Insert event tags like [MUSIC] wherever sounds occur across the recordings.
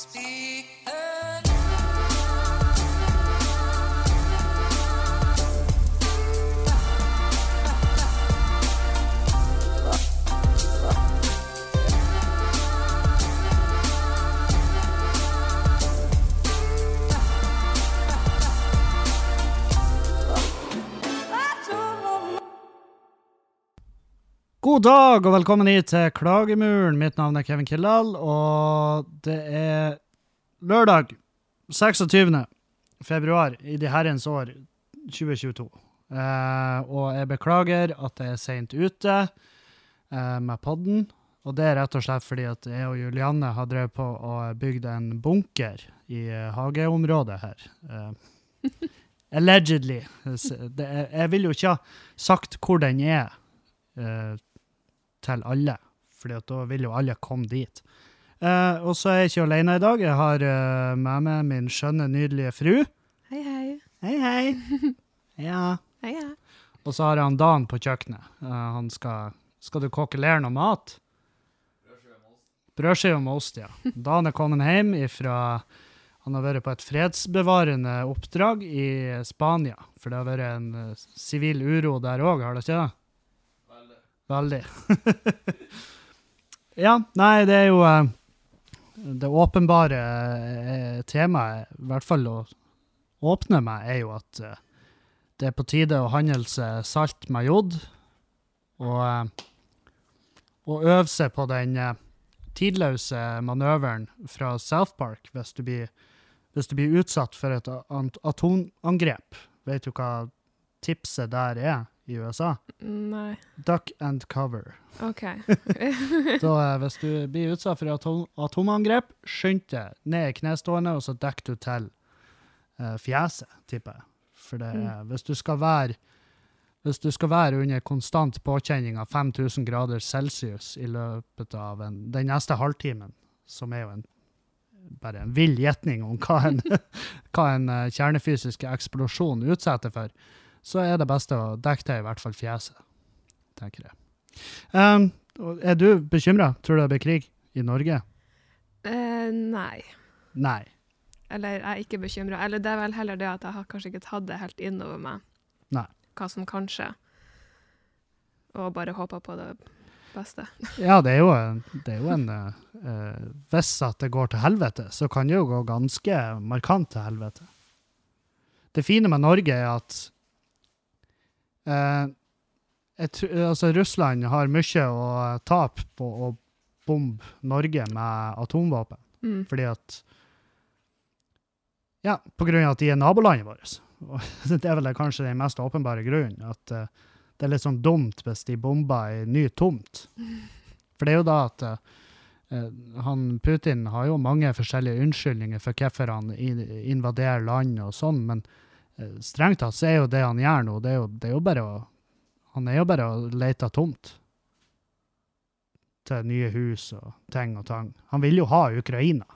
Speak God dag og velkommen hit til Klagemuren. Mitt navn er Kevin Kildahl, og det er lørdag 26. februar i de herrens år 2022. Eh, og jeg beklager at jeg er seint ute eh, med podden. Og det er rett og slett fordi at jeg og Julianne har drevet på og bygd en bunker i eh, hageområdet her. Eh, allegedly. Jeg vil jo ikke ha sagt hvor den er. Til alle, at da vil jo alle komme dit. Eh, og så er jeg ikke alene i dag. Jeg har eh, med meg min skjønne, nydelige fru. Hei, hei. Hei, hei. [LAUGHS] Ja. Hei, hei. Og så har jeg han Dan på kjøkkenet. Eh, han skal Skal du kokkelere noe mat? Brødskive med ost, ja. Dan er kommet hjem ifra Han har vært på et fredsbevarende oppdrag i Spania. For det har vært en eh, sivil uro der òg, har det ikke det? Veldig. [LAUGHS] ja, nei, det er jo eh, Det åpenbare eh, temaet, i hvert fall å åpne med, er jo at eh, det er på tide å handle seg salt med jod, og, og øve seg på den tidløse manøveren fra South Park hvis du blir, hvis du blir utsatt for et atomangrep. Vet du hva tipset der er i USA? Nei. Duck and cover. OK. [LAUGHS] Så eh, hvis du blir utsatt for atom atomangrep, skynd deg ned i knestående, og så dekker du til eh, fjeset, tipper jeg. For det mm. hvis du skal være hvis du skal være under konstant påkjenning av 5000 grader celsius i løpet av en, den neste halvtimen, som er jo en, bare en vill gjetning om hva en, [LAUGHS] hva en eh, kjernefysisk eksplosjon utsetter for, så er det beste å dekke til i hvert fall fjeset, tenker jeg. Um, er du bekymra? Tror du det blir krig i Norge? Uh, nei. Nei. Eller jeg er ikke bekymra. Eller det er vel heller det at jeg har kanskje ikke tatt det helt inn over meg. Nei. Hva som kan skje. Og bare håper på det beste. [LAUGHS] Ja, det er jo en, det er jo en uh, Hvis at det går til helvete, så kan det jo gå ganske markant til helvete. Det fine med Norge er at eh, jeg tr- altså Russland har mye å tape på å bombe Norge med atomvåpen. Mm. Fordi at Ja, på grunn av at de er nabolandet vårt. [LAUGHS] Det er vel kanskje den mest åpenbare grunnen. At uh, det er litt sånn dumt hvis de bomber ei ny tomt. [LAUGHS] For det er jo da at eh, eh, han Putin har jo mange forskjellige unnskyldninger for hvorfor han invaderer land og sånn, men eh, strengt tatt så er jo det han gjør nå, det er jo, det er jo bare å Han er jo bare å lete tomt til nye hus og ting og tang. Han vil jo ha Ukraina,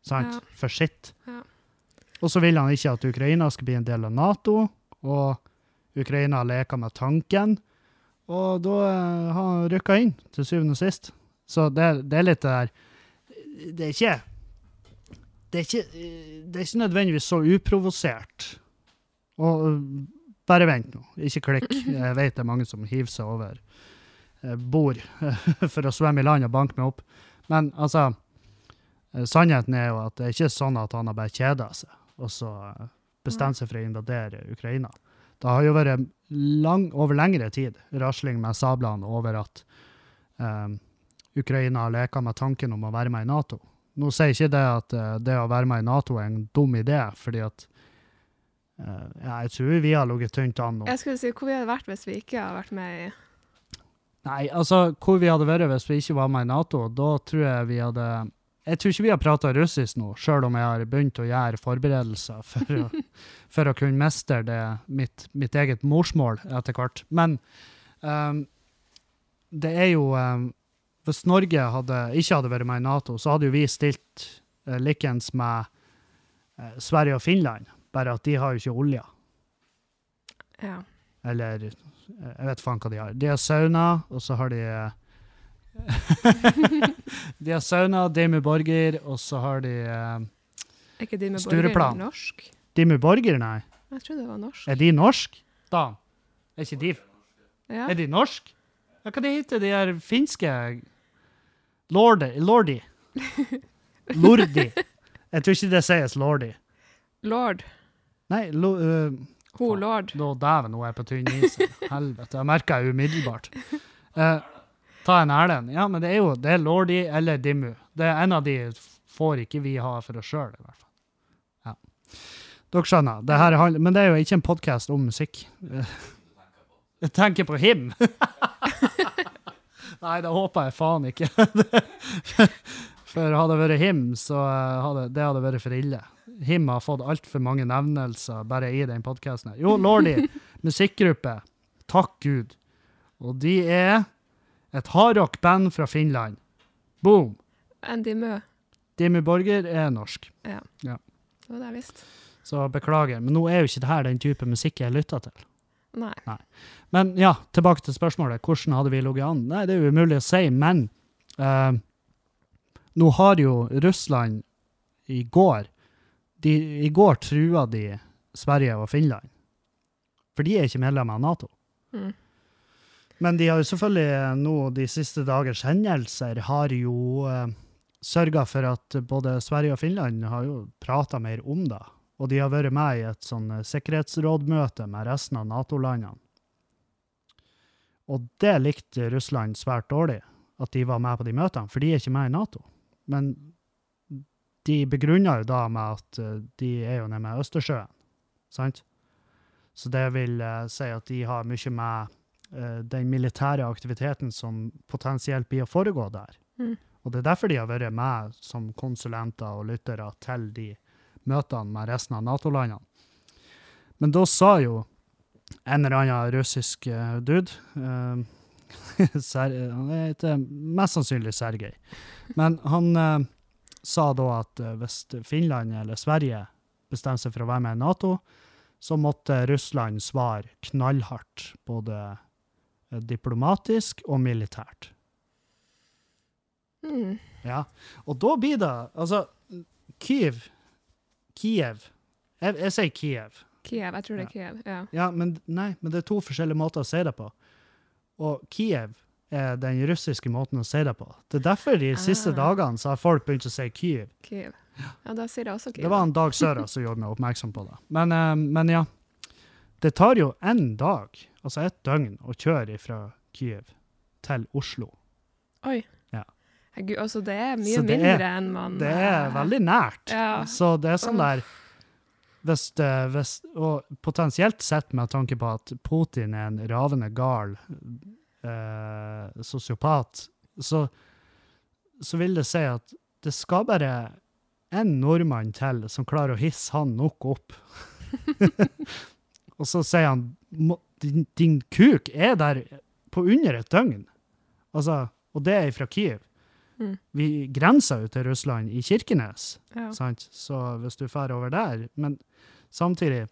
sant? Ja. For sitt. Ja. Og så vil han ikke at Ukraina skal bli en del av Nato, og Ukraina leker med tanken. Og da eh, har han rykka inn, til syvende og sist. Så det, det er litt det der Det er ikke det er ikke, eh, det er ikke nødvendigvis så uprovosert. Og eh, bare vent nå, ikke klikk. Jeg vet det er mange som hiver seg over eh, bord [LAUGHS] for å svømme i land og banke meg opp. Men altså, eh, sannheten er jo at det er ikke sånn at han har bare kjeda seg og så bestemt seg for å invadere Ukraina. Det har jo vært lang, over lengre tid rasling med sablene over at um, Ukraina leker med tanken om å være med i Nato. Nå sier ikke det at det å være med i Nato er en dum idé, fordi at ja, jeg tror vi har ligget tynt an nå. Jeg skulle si hvor vi hadde vært hvis vi ikke hadde vært med i Nei, altså, hvor vi hadde vært hvis vi ikke var med i Nato, da tror jeg vi hadde Jeg tror ikke vi har prata russisk nå, sjøl om jeg har begynt å gjøre forberedelser for å, [LAUGHS] for å kunne mestre det, mitt, mitt eget morsmål etter hvert. Men um, det er jo um, Hvis Norge hadde, ikke hadde vært med i Nato, så hadde jo vi stilt uh, likens med uh, Sverige og Finland, bare at de har jo ikke olje. Ja. Eller jeg vet faen hva de har. De har sauna, og så har de eh, [LAUGHS] De har sauna, Dimmu Borger, og så har de eh, Er ikke Dimmu borger norsk? Dimmu Borger, nei. Jeg trodde det var norsk. Er de norsk? Da. Er ikke de Ja. Er de norsk? Ja, hva de heter de her finske Lordi? Lordi. [LAUGHS] Lordi. Jeg tror ikke det sies lordi. Lord. Nei, lo, uh, Faen. lord. nå dæven, nå er jeg på tynn is. [LAUGHS] Helvete. Jeg merker jeg umiddelbart. Uh, ta en Erlend. Ja, men det er jo det er lordi eller dimmu. Det er En av de får ikke vi ha for oss sjøl, i hvert fall. Ja. Dere skjønner. Det her men det er jo ikke en podkast om musikk. [LAUGHS] Jeg tenker på him. [LAUGHS] Nei, det håper jeg faen ikke. For hadde det vært him, så eh, hadde det hadde vært for ille. Him har fått altfor mange nevnelser bare i den podkasten. Jo, Lordy, [LAUGHS] musikkgruppe. Takk Gud. Og de er et hardrock-band fra Finland. Boom! Andy Mø. Dimmy Borger er norsk, Det var det jeg visste. så beklager. Men nå er jo ikke det her den type musikk jeg lytter til. Nei. Men ja, tilbake til spørsmålet. Hvordan hadde vi ligget an? Nei, det er jo umulig å si, men uh, nå har jo Russland i går de, I går trua de Sverige og Finland. For de er ikke medlemmer av Nato. Mm. Men de har jo selvfølgelig nå, de siste dagers hendelser, har jo eh, sørga for at både Sverige og Finland har jo prata mer om det. Og de har vært med i et sånn eh, sikkerhetsrådmøte med resten av Nato-landene. Og det likte Russland svært dårlig, at de var med på de møtene, for de er ikke med i Nato. Men de begrunner jo da med at eh, de er jo nede med Østersjøen, sant? Så det vil eh, si at de har mye med eh, den militære aktiviteten som potensielt blir å foregå der. Mm. Og det er derfor de har vært med som konsulenter og lyttere til de møtene med resten av Nato-landene. Men da sa jo en eller annen russisk uh, dude [LAUGHS] uh, Han heter mest sannsynlig Sergej. Men han eh, sa da at eh, hvis Finland eller Sverige bestemte seg for å være med i Nato, så måtte Russland svare knallhardt, både eh, diplomatisk og militært. Mm. Ja, og da blir det Altså, Kyiv Kiev Jeg, jeg sier Kiev. Kiev. Jeg tror det er Kiev. Ja. Ja, men nei, men det er to forskjellige måter å si det på. Og Kiev er den russiske måten å si det på. Det er derfor de siste Ah. dagene så har folk begynt å si Kyiv. Kiev. Ja, da sier jeg også Kyiv. Det var en Dag Søra som gjorde meg oppmerksom på det. Men, eh, men ja. Det tar jo en dag, altså et døgn, å kjøre fra Kyiv til Oslo. Oi. Ja. Herregud, altså det er mye det mindre er- enn man Det er eh, veldig nært. Ja. Så det er sånn der hvis, hvis, Og potensielt sett med tanke på at Putin er en ravende gal eh, sosiopat, så, så vil det si at det skal bare en nordmann til som klarer å hisse han nok opp. [LAUGHS] og så sier han din, din kuk er der på under et døgn. Altså, og det er fra Kiev. Mm. Vi grenser jo til Russland i Kirkenes. Ja. Sant? Så hvis du drar over der Men samtidig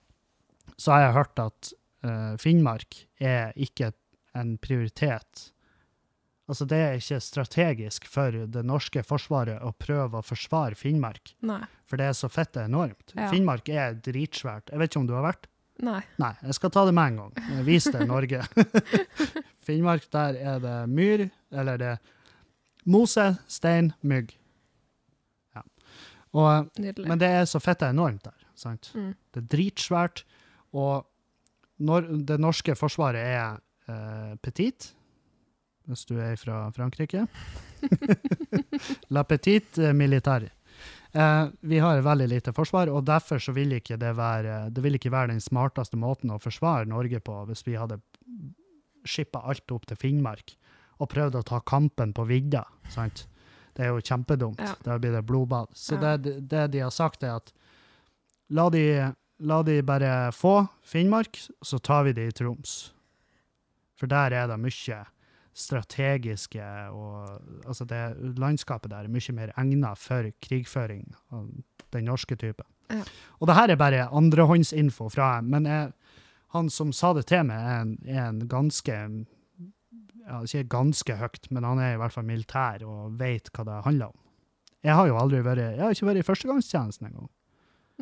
så har jeg hørt at uh, Finnmark er ikke en prioritet. Altså, det er ikke strategisk for det norske forsvaret å prøve å forsvare Finnmark, Nei. for det er så fett det er enormt. Ja. Finnmark er dritsvært. Jeg vet ikke om du har vært? Nei. Nei, jeg skal ta det med en gang. Vis det, Norge. [LAUGHS] Finnmark, der er det myr, eller det er mose, stein, mygg. Ja. Og men det er så fett det er enormt der. Sant? Mm. Det er dritsvært. Og når det norske forsvaret er petit, hvis du er fra Frankrike [LAUGHS] La petite militaire. Eh, vi har veldig lite forsvar, og derfor så vil ikke det være det vil ikke være den smarteste måten å forsvare Norge på hvis vi hadde skippa alt opp til Finnmark og prøvd å ta kampen på vidda. sant? Det er jo kjempedumt. Ja. Da blir det blodbad. Så Ja. det, det de har sagt, er at la de, la de bare få Finnmark, så tar vi det i Troms. For der er det mye strategiske og Altså, det landskapet der er mye mer egnet for krigføring av den norske typen. Ja. Og det her er bare andrehåndsinfo fra men jeg, han som sa det til meg, er en, er en ganske ja, ikke ganske høyt, men han er i hvert fall militær og vet hva det handler om. Jeg har jo aldri vært Jeg har ikke vært i førstegangstjenesten engang.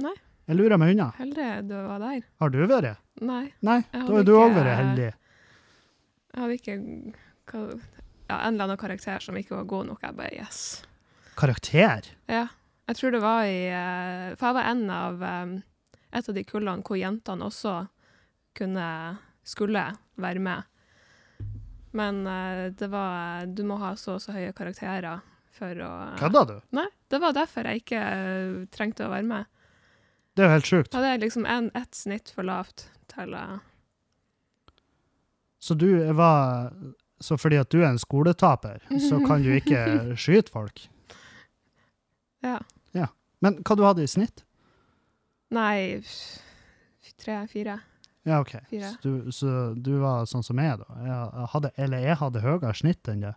Nei. Jeg lurer meg unna. Heldig du var der. Har du vært? Nei, Nei, da har du òg vært heldig. Jeg hadde ikke hva, ja, en eller annen karakter som ikke var god nok. Jeg bare yes. Karakter? Ja. Jeg tror det var i eh, For jeg var en av eh, et av de kullene hvor jentene også kunne skulle være med. Men eh, det var Du må ha så og så høye karakterer for å Kødda du? Nei, det var derfor jeg ikke trengte å være med. Det er jo helt sjukt. Hadde jeg liksom ett snitt for lavt til eh, Så du var Så fordi at du er en skoletaper, så kan du ikke [LAUGHS] skyte folk? Ja. Men hva du hadde i snitt? Nei, tre-fire. Ja, OK. Fire. Så du, så du var sånn som jeg, da? Jeg hadde, eller jeg hadde høyere snitt enn det?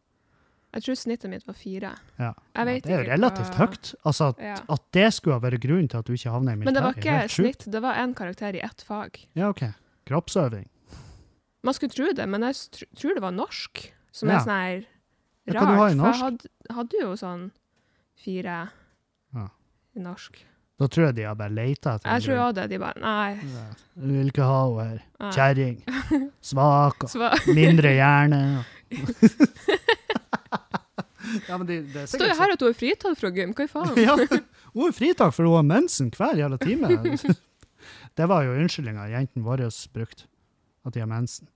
Jeg tror snittet mitt var fire. Ja. Det er jo relativt hva- høyt. Altså, at, Ja. at det skulle ha vært grunnen til at du ikke havna i Men det var ikke snitt, det var én karakter i ett fag. Ja, OK. Kroppsøving. Man skulle tro det, men jeg tr tror det var norsk, som Ja. er sånn her rart. hva du har i For norsk? jeg hadde, hadde jo sånn fire Ja. i norsk. Da tror jeg de har bare leita etter Jeg tror òg det. De bare Nei. Du vil ikke ha henne her. Kjerring. [LAUGHS] Svak og mindre hjerne. [LAUGHS] ja, men det, det er står jo her at hun er fritatt fra gym. Hva i faen? [LAUGHS] ja, hun er fritak for hun har mensen hver jævla time. Det var jo unnskyldninga jentene våre brukte, at de har mensen.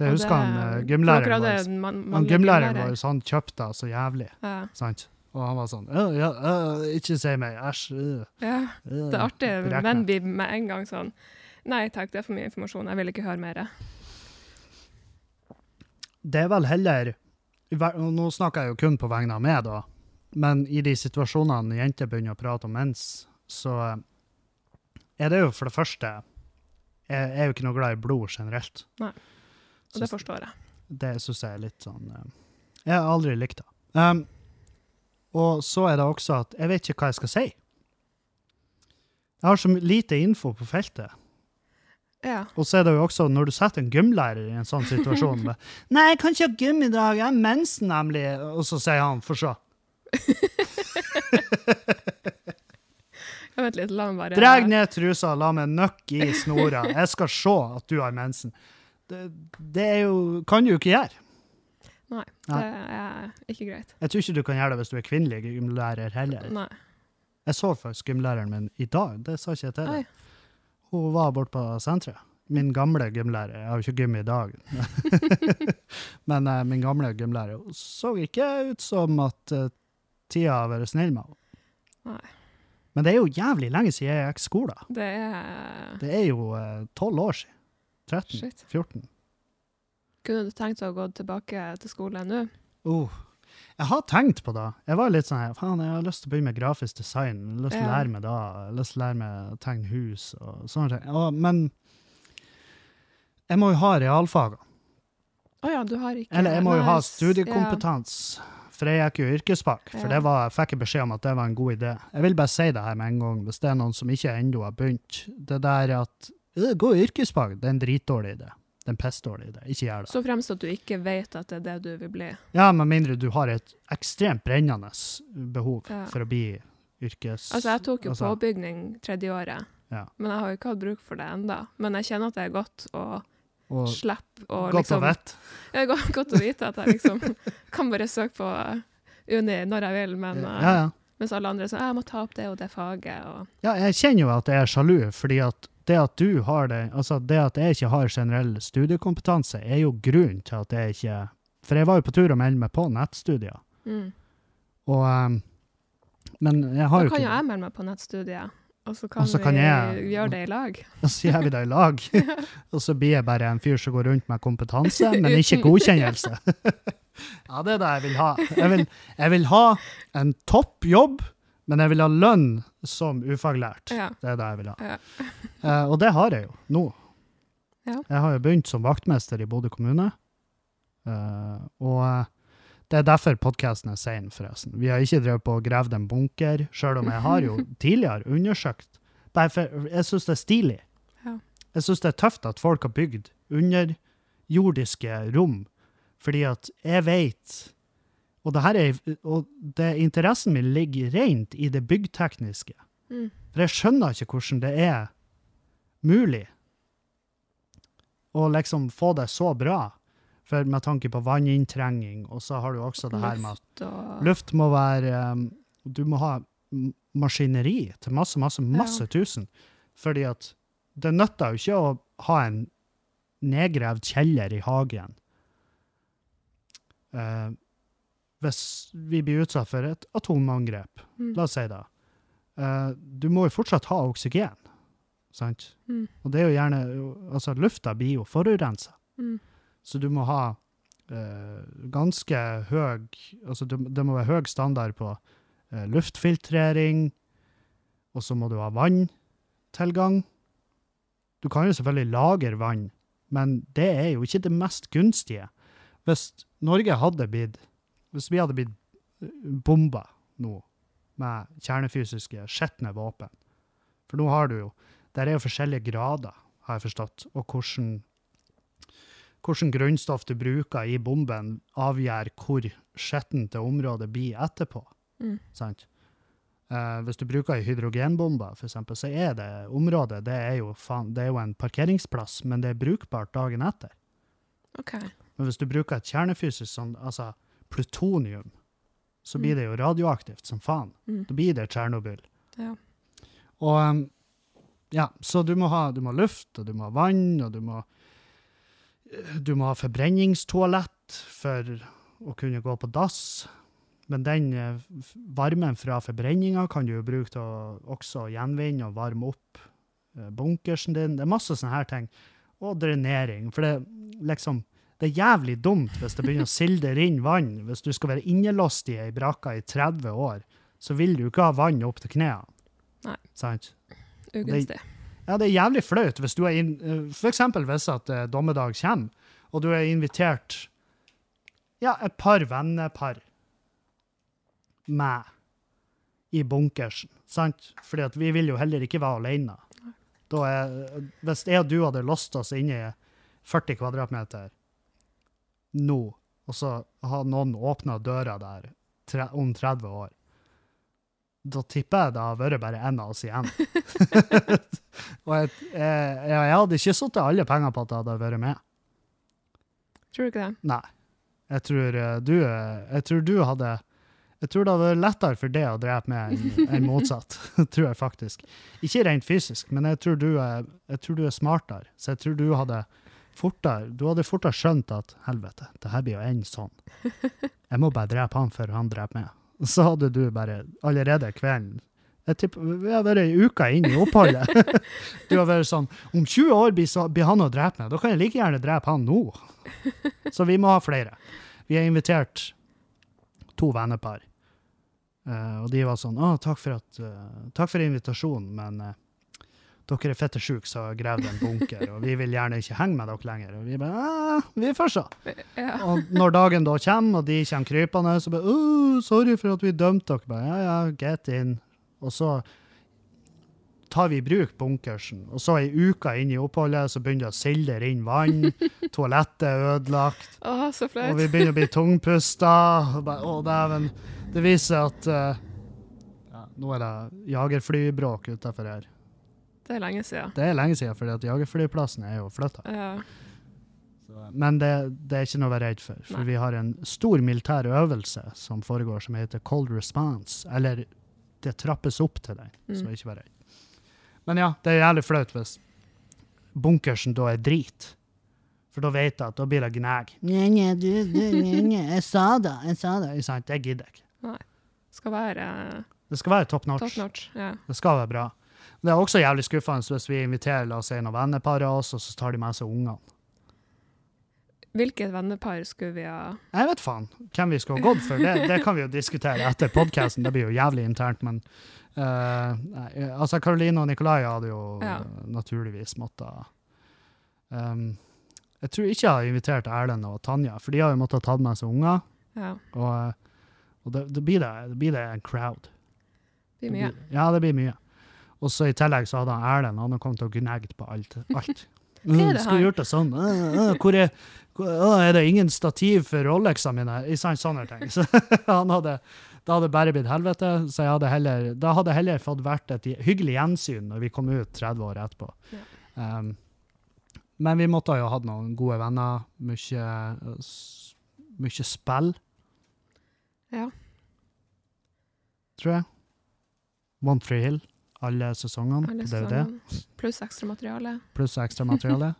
For jeg husker han eh, gymlæreren vår. man- Han gymlæreren vår, han kjøpte henne så jævlig, Ja. sant? Og han var sånn øh, ja, øh, Ikke si meg, æsj. øh, ja. Det er artig. brekk Menn blir med en gang sånn Nei takk, det er for mye informasjon. Jeg vil ikke høre mer. Det er vel heller Nå snakker jeg jo kun på vegne av meg, da. Men i de situasjonene jenter begynner å prate om mens, så eh, er det jo for det første Jeg er jo ikke noe glad i blod generelt. Nei. Og det forstår jeg. Det syns jeg er litt sånn eh, Jeg har aldri likt det. Um, og så er det også at jeg vet ikke hva jeg skal si. Jeg har så lite info på feltet. Ja. Og så er det jo også når du setter en gymlærer i en sånn situasjon med, [LAUGHS] Nei, jeg kan ikke ha gym i dag, jeg har mensen nemlig. Og så sier han, få se. [LAUGHS] Vet litt, la meg bare Dreg ned trusa, la meg nøkke i snora. Jeg skal se at du har mensen. Det, det jo, kan du jo ikke gjøre. Nei, det er ikke greit. Jeg tror ikke du kan gjøre det hvis du er kvinnelig gymlærer heller. Nei. Jeg så faktisk gymlæreren min i dag, det sa ikke jeg til deg. Hun var borte på senteret. Min gamle gymlærer. Jeg har jo ikke gym i dag. [LAUGHS] Men uh, min gamle gymlærer så ikke ut som at uh, tida har vært snill med henne. Men det er jo jævlig lenge siden jeg gikk skolen. Det er Det er jo tolv år siden. 13? Shit. 14? Kunne du tenkt deg å gå tilbake til skolen nå? Oh. Jeg har tenkt på det. Jeg var litt sånn her, faen, jeg har lyst til å begynne med grafisk design. Jeg har lyst til å lære meg da. Jeg har lyst til å lære meg å tegne hus og sånne ting. Og, men jeg må jo ha realfagene. Å ja, du har ikke Eller jeg må jo ha studiekompetanse. studiekompetanse. For jeg gikk jo yrkesfag, for Ja. det var, jeg fikk jeg beskjed om at det var en god idé. Jeg vil bare si det her med en gang, hvis det er noen som ikke ennå har begynt. Det der at gå yrkesfag, det er en dritdårlig idé. Det er en pissdårlig idé. Ikke gjør det. Så fremst at du ikke vet at det er det du vil bli. Ja, med mindre du har et ekstremt brennende behov Ja. for å bli yrkes... Altså, jeg tok jo altså, påbygning tredje året, Ja. men jeg har jo ikke hatt bruk for det enda. Men jeg kjenner at det er godt å Og slippe å godt liksom å vite. [LAUGHS] Det er godt, godt å vite at jeg liksom [LAUGHS] kan bare søke på uni når jeg vil, men eh, Ja, ja. mens alle andre så jeg må ta opp det og det faget. Og, Ja, jeg kjenner jo at jeg er sjalu, fordi at det at du har det, altså det at jeg ikke har generell studiekompetanse, er jo grunnen til at jeg ikke For jeg var jo på tur å melde meg på nettstudier, mm. og um, Men jeg Da har jo kan jo jeg melde meg på nettstudiet, og så kan, Og kan vi jeg- gjøre det i lag. [LAUGHS] Og så gjør vi det i lag, [LAUGHS] [LAUGHS] og så blir jeg bare en fyr som går rundt med kompetanse, men ikke godkjennelse. ja, det er det jeg vil ha. Jeg vil, jeg vil ha en topp jobb, men jeg vil ha lønn som ufaglært. Ja. Det er det jeg vil ha. Ja. [LAUGHS] Eh, og det har jeg jo nå. Ja. Jeg har jo begynt som vaktmester i Bodø kommune. Eh, og eh, det er derfor podkasten er sein, forresten. Vi har ikke drevet på og gravd en bunker, sjøl om jeg har jo [LAUGHS] tidligere undersøkt. Bare for jeg syns det er stilig. Ja. Jeg syns det er tøft at folk har bygd underjordiske rom Fordi at jeg vet Og, det her er, og det, interessen min ligger rent i det byggtekniske. Mm. For jeg skjønner ikke hvordan det er mulig å liksom få det så bra. For med tanke på vanninntrenging, og så har du også det her med at Luft og luft må være um, Du må ha maskineri til masse, masse, masse tusen. Fordi at det nytter jo ikke å ha en nedgravd kjeller i hagen eh, hvis vi blir utsatt for et atomangrep. Mm. La oss si det. uh, du må jo fortsatt ha oksygen, sant? Mm. Og det er jo gjerne Altså, lufta blir jo forurensa. Mm. Så du må ha uh, ganske høy Altså du, det må være høy standard på uh, luftfiltrering, og så må du ha vanntilgang. Du kan jo selvfølgelig lagre vann, men det er jo ikke det mest gunstige. Hvis Norge hadde blitt Hvis vi hadde blitt bomba nå med kjernefysiske, skitne våpen For nå har du jo Der er jo forskjellige grader, har jeg forstått, og hvordan hvordan grunnstoff du bruker i bomben, avgjør hvor skittent det området blir etterpå. Mm. Sant? Eh, hvis du bruker ei hydrogenbombe, eksempel, så er det området det er, jo faen, det er jo en parkeringsplass, men det er brukbart dagen etter. Okay. Men hvis du bruker et kjernefysisk sånn, altså plutonium, så blir Mm. det jo radioaktivt som faen. Mm. Da blir det Tsjernobyl. Ja. Og um, ja, så du må ha, du må ha luft, og du må ha vann, og du må du må ha forbrenningstoalett for å kunne gå på dass. Men den eh, varmen fra forbrenninga kan du jo bruke til å også gjenvinne og varme opp eh, bunkersen din. Det er masse sånne her ting. Og drenering. For det, liksom, det er jævlig dumt hvis det begynner å sildre inn vann. Hvis du skal være innelåst i ei brakke i 30 år, så vil du ikke ha vann opp til knærne. Nei. Sant? Ugunstig. Ja, det er jævlig flaut hvis du er inn, eh, for eksempel hvis at eh, dommedag kommer, og du er invitert ja, et par vennepar med i bunkersen, sant? Fordi at vi vil jo heller ikke være alene. Da er, hvis jeg og du hadde låst oss inne i 40 kvadratmeter nå, og så har noen åpna døra der tre, om 30 år, da tipper jeg det har vært bare én av oss igjen. [LAUGHS] Og jeg, jeg, jeg hadde ikke satt alle penger på at jeg hadde vært med. Tror du ikke det? Nei. Jeg tror eh, du, eh, jeg tror du hadde Jeg tror det hadde vært lettere for deg å drepe meg enn [LAUGHS] enn motsatt. [LAUGHS] tror jeg faktisk. Ikke rent fysisk, men jeg tror, du er, jeg tror du er smartere. Så jeg tror du hadde fortere Du hadde fortere skjønt at helvete, det her blir jo ende sånn. Jeg må bare drepe han før han dreper meg. Så hadde du bare allerede kvelden jeg tipper, Vi har vært ei uke inn i oppholdet. [LAUGHS] Du har vært sånn Om 20 år blir, så, blir han å drepe meg, da kan jeg like gjerne drepe han nå. Så vi må ha flere. Vi har invitert to vennepar. Uh, og de var sånn Å, takk for, at, uh, takk for invitasjonen, men eh, dere er fitte sjuke, så grav en bunker, og vi vil gjerne ikke henge med dere lenger. Og vi bare «Ah, Vi får se. Ja. Og når dagen da kommer, og de kommer krypende, så bare «Åh, sorry for at vi dømte dere. Bare, ja, ja, get in. Og så tar vi i bruk bunkersen. Og så ei uke inn i oppholdet, så begynner det å sildre inn vann. [LAUGHS] Toalettet er ødelagt. Åh, så Og vi begynner å bli tungpusta. Å, dæven. Det viser at uh, ja, Nå er det jagerflybråk utafor her. Det er lenge siden. Det er lenge siden, for jagerflyplassen er jo flytta. Ja. Men det, det er ikke noe å være redd for, for Nei. vi har en stor militær øvelse som foregår, som heter Cold Response. Eller det trappes opp til den, så Mm. ikke vær redd. Men ja, det er jævlig flaut hvis bunkersen da er drit. For da vet jeg at da blir det gnag. Nye, nye, du, du, nye, jeg sa det, jeg sa det. Ikke sant? Det gidder jeg ikke. Skal være Det skal være top notch. top notch. Ja. Det skal være bra. Det er også jævlig skuffende hvis vi inviterer la oss si, noen vennepar av oss, og så tar de med seg ungene. Hvilket vennepar skulle vi ha Jeg vet faen hvem vi skulle ha gått for. Det, det kan vi jo diskutere etter podkasten. Det blir jo jævlig internt, men uh, nei, altså Karoline og Nikolai hadde jo Ja. naturligvis måttet um, Jeg tror ikke jeg har invitert Erlend og Tanja, for de har jo måttet ha tatt med seg unger. Ja, Og, eh, og det, det, blir det, det blir det en crowd. det blir mye. Ja, det blir mye. Og så i tillegg så hadde han Erlend han kommet til å gnegge på alt. alt. [LAUGHS] Mm, det Skulle gjort det sånn. Hvor er, hvor, er det ingen stativ for Rolexene mine? I sånne, ting. [LAUGHS] Så han hadde, det hadde bare blitt helvete, så jeg hadde heller, da hadde heller fått vært et hyggelig gjensyn når vi kom ut 30 år etterpå. Um, men vi måtte jo ha hatt noen gode venner, mye, mye spill, Ja. tror jeg. One Tree Hill, alle sesongene Alle på DVD. Pluss ekstra materiale. pluss ekstramateriale.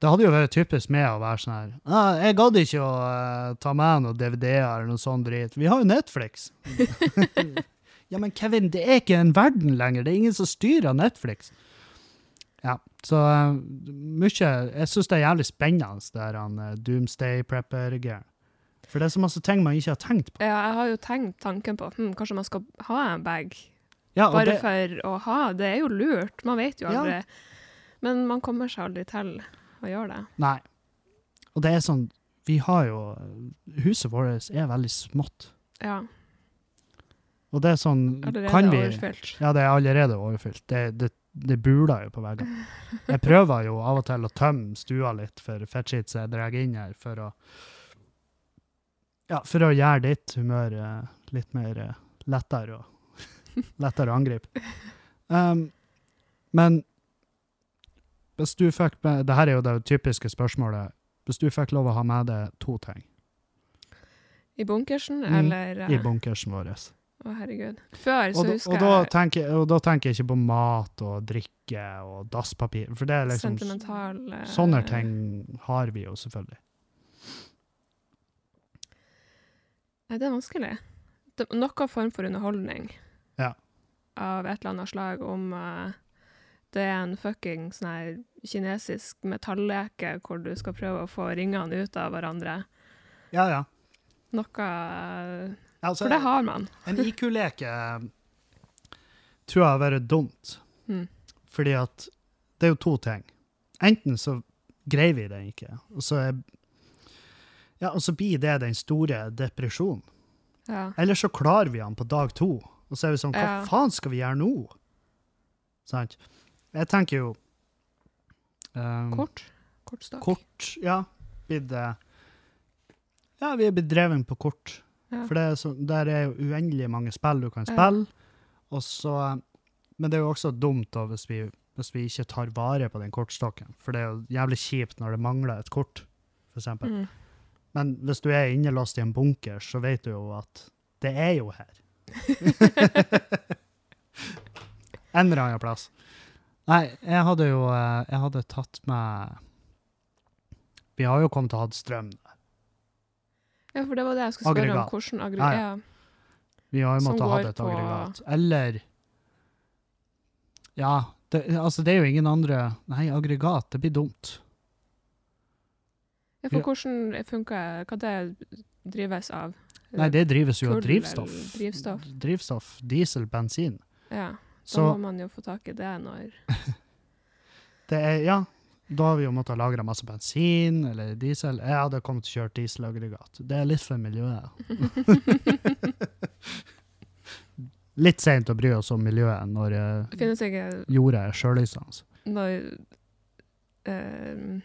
Det hadde jo vært typisk med å være sånn her ah, 'Jeg gadd ikke å uh, ta med noen DVD-er eller noe sånn drit. Vi har jo Netflix.' [LAUGHS] ja, men Kevin, det er ikke en verden lenger. Det er ingen som styrer Netflix. Ja, så uh, mye Jeg syns det er jævlig spennende, det der han, eh, Doomsday Prepper-greiene. For det er så masse ting man ikke har tenkt på. Ja, jeg har jo tenkt tanken på hm, kanskje man skal ha en bag Ja, og bare det, for å ha. Det er jo lurt, man vet jo Ja. aldri. Men man kommer seg aldri til å gjøre det. Nei. Og det er sånn Vi har jo Huset vårt er veldig smått. Ja, Og det er sånn allerede Kan vi overfylt. Ja, det er allerede overfylt. Det, det, det buler jo på veggene. Jeg prøver jo av og til å tømme stua litt for fettskitt jeg drar inn her, for å Ja, for å gjøre ditt humør eh, litt mer eh, lettere å lettere å angripe. Um, men hvis du fikk med det her er jo det typiske spørsmålet. Hvis du fikk lov å ha med deg to ting I bunkersen, Mm, eller i eh, bunkersen vår Å, herregud. Før så Og, da- husker og, da jeg tenker, og da tenker jeg ikke på mat og drikke og dasspapir, for det er liksom sentimental eh, Sånne ting har vi jo selvfølgelig. Nei, det er vanskelig. Det, noe form for underholdning Ja. av et eller annet slag om uh, det er en fucking sånn kinesisk metalleke hvor du skal prøve å få ringene ut av hverandre. Ja, ja. Noe eh, Altså, For det har man. [LAUGHS] en IQ-leke tror jeg har vært dumt, Mm. fordi at det er jo to ting. Enten så greier vi det ikke, og så, er, ja, og så blir det den store depresjonen. Ja. Eller så klarer vi den på dag to, og så er vi sånn, hva Ja. faen skal vi gjøre nå? Sant? Jeg tenker jo... um, Kort. Kortstokk. Kort, ja. Blitt, eh, ja, vi er blitt dreven på kort. Ja. For det er så, der er jo uendelig mange spill du kan spille. Og så, men det er jo også dumt da, hvis, vi, hvis vi ikke tar vare på den kortstokken. For det er jo jævlig kjipt når det mangler et kort, eksempel. Mm. Men hvis du er innelåst i en bunker, så vet du jo at det er jo her. En eller annen plass. Nei, jeg hadde jo eh, Jeg hadde tatt med Vi har jo kommet til å ha strøm. Ja, for det var det jeg skulle spørre Aggregat. om. Hvordan aggregat ja. Vi har jo måttet ha et aggregat. Eller Ja, det, altså det er jo ingen andre Nei, aggregat, det blir dumt. ja, for hvordan funker Hva det drives av? Nei, det drives jo av drivstoff. drivstoff. Drivstoff, diesel, bensin. Ja. Da Så må man jo få tak i det når [LAUGHS] det er Ja, da har vi jo måttet lagre masse bensin eller diesel. Jeg hadde kommet til å kjøre dieselaggregat. Det er litt for miljøet. [LAUGHS] litt seint å bry oss om miljøet når eh, ikke jorda er sjølysende. Når eh,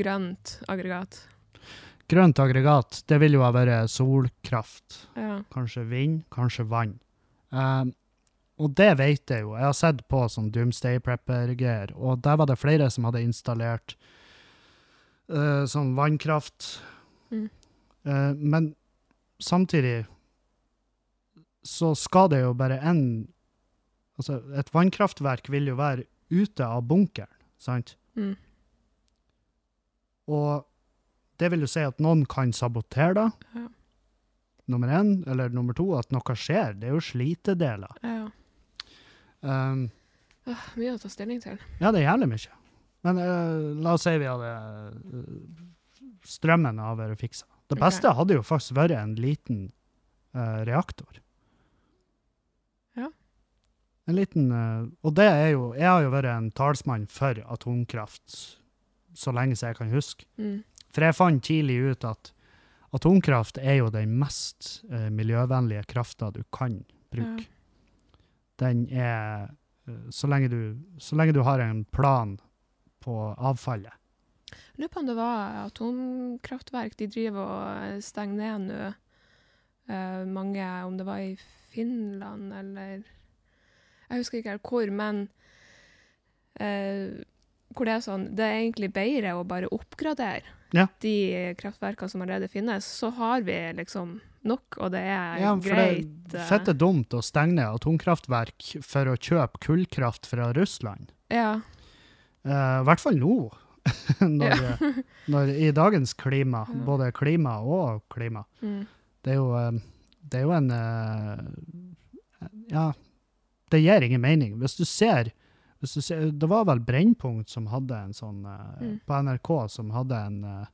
grønt aggregat. Grønt aggregat, det vil jo ha vært solkraft. Ja. Kanskje vind, kanskje vann. Um, og det vet jeg jo. Jeg har sett på sånn Doomsday Prepper-greier, og der var det flere som hadde installert uh, sånn vannkraft. Mm. Uh, men samtidig så skal det jo bare en Altså, et vannkraftverk vil jo være ute av bunkeren, sant? Mm. Og det vil jo si at noen kan sabotere det. Ja. Nummer én, eller nummer to, at noe skjer. Det er jo slitedeler. ja. Um, Åh, mye å ta stilling til. ja, det er jævlig mye. Men uh, la oss si vi hadde uh, strømmen har vært fiksa. Det beste beste hadde jo faktisk vært en liten uh, reaktor. Ja. En liten Og det er jo Jeg har jo vært en talsmann for atomkraft så lenge som jeg kan huske. Mm. For jeg fant tidlig ut at atomkraft er jo den mest uh, miljøvennlige krafta du kan bruke. Ja. Den er eh, så lenge, du, så lenge du har en plan på avfallet. Jeg lurer på om det var atomkraftverk de driver og eh, stenger ned nå. Uh, mange, om det var i Finland eller Jeg husker ikke helt hvor, men eh, hvor det er sånn Det er egentlig bedre å bare oppgradere Ja. de kraftverkene som allerede finnes. Så har vi liksom nok, og det er Ja, for det er eh, fette dumt å stenge ned atomkraftverk for å kjøpe kullkraft fra Russland. Ja. Eh, I hvert fall nå. [LAUGHS] når, eh, når, I dagens klima, Ja. både klima og klima. Mm. Det er jo, det er jo en uh, Ja, det gir ingen mening. Hvis du ser, ser Det var vel Brennpunkt som hadde en sånn eh, Mm. På NRK som hadde en eh,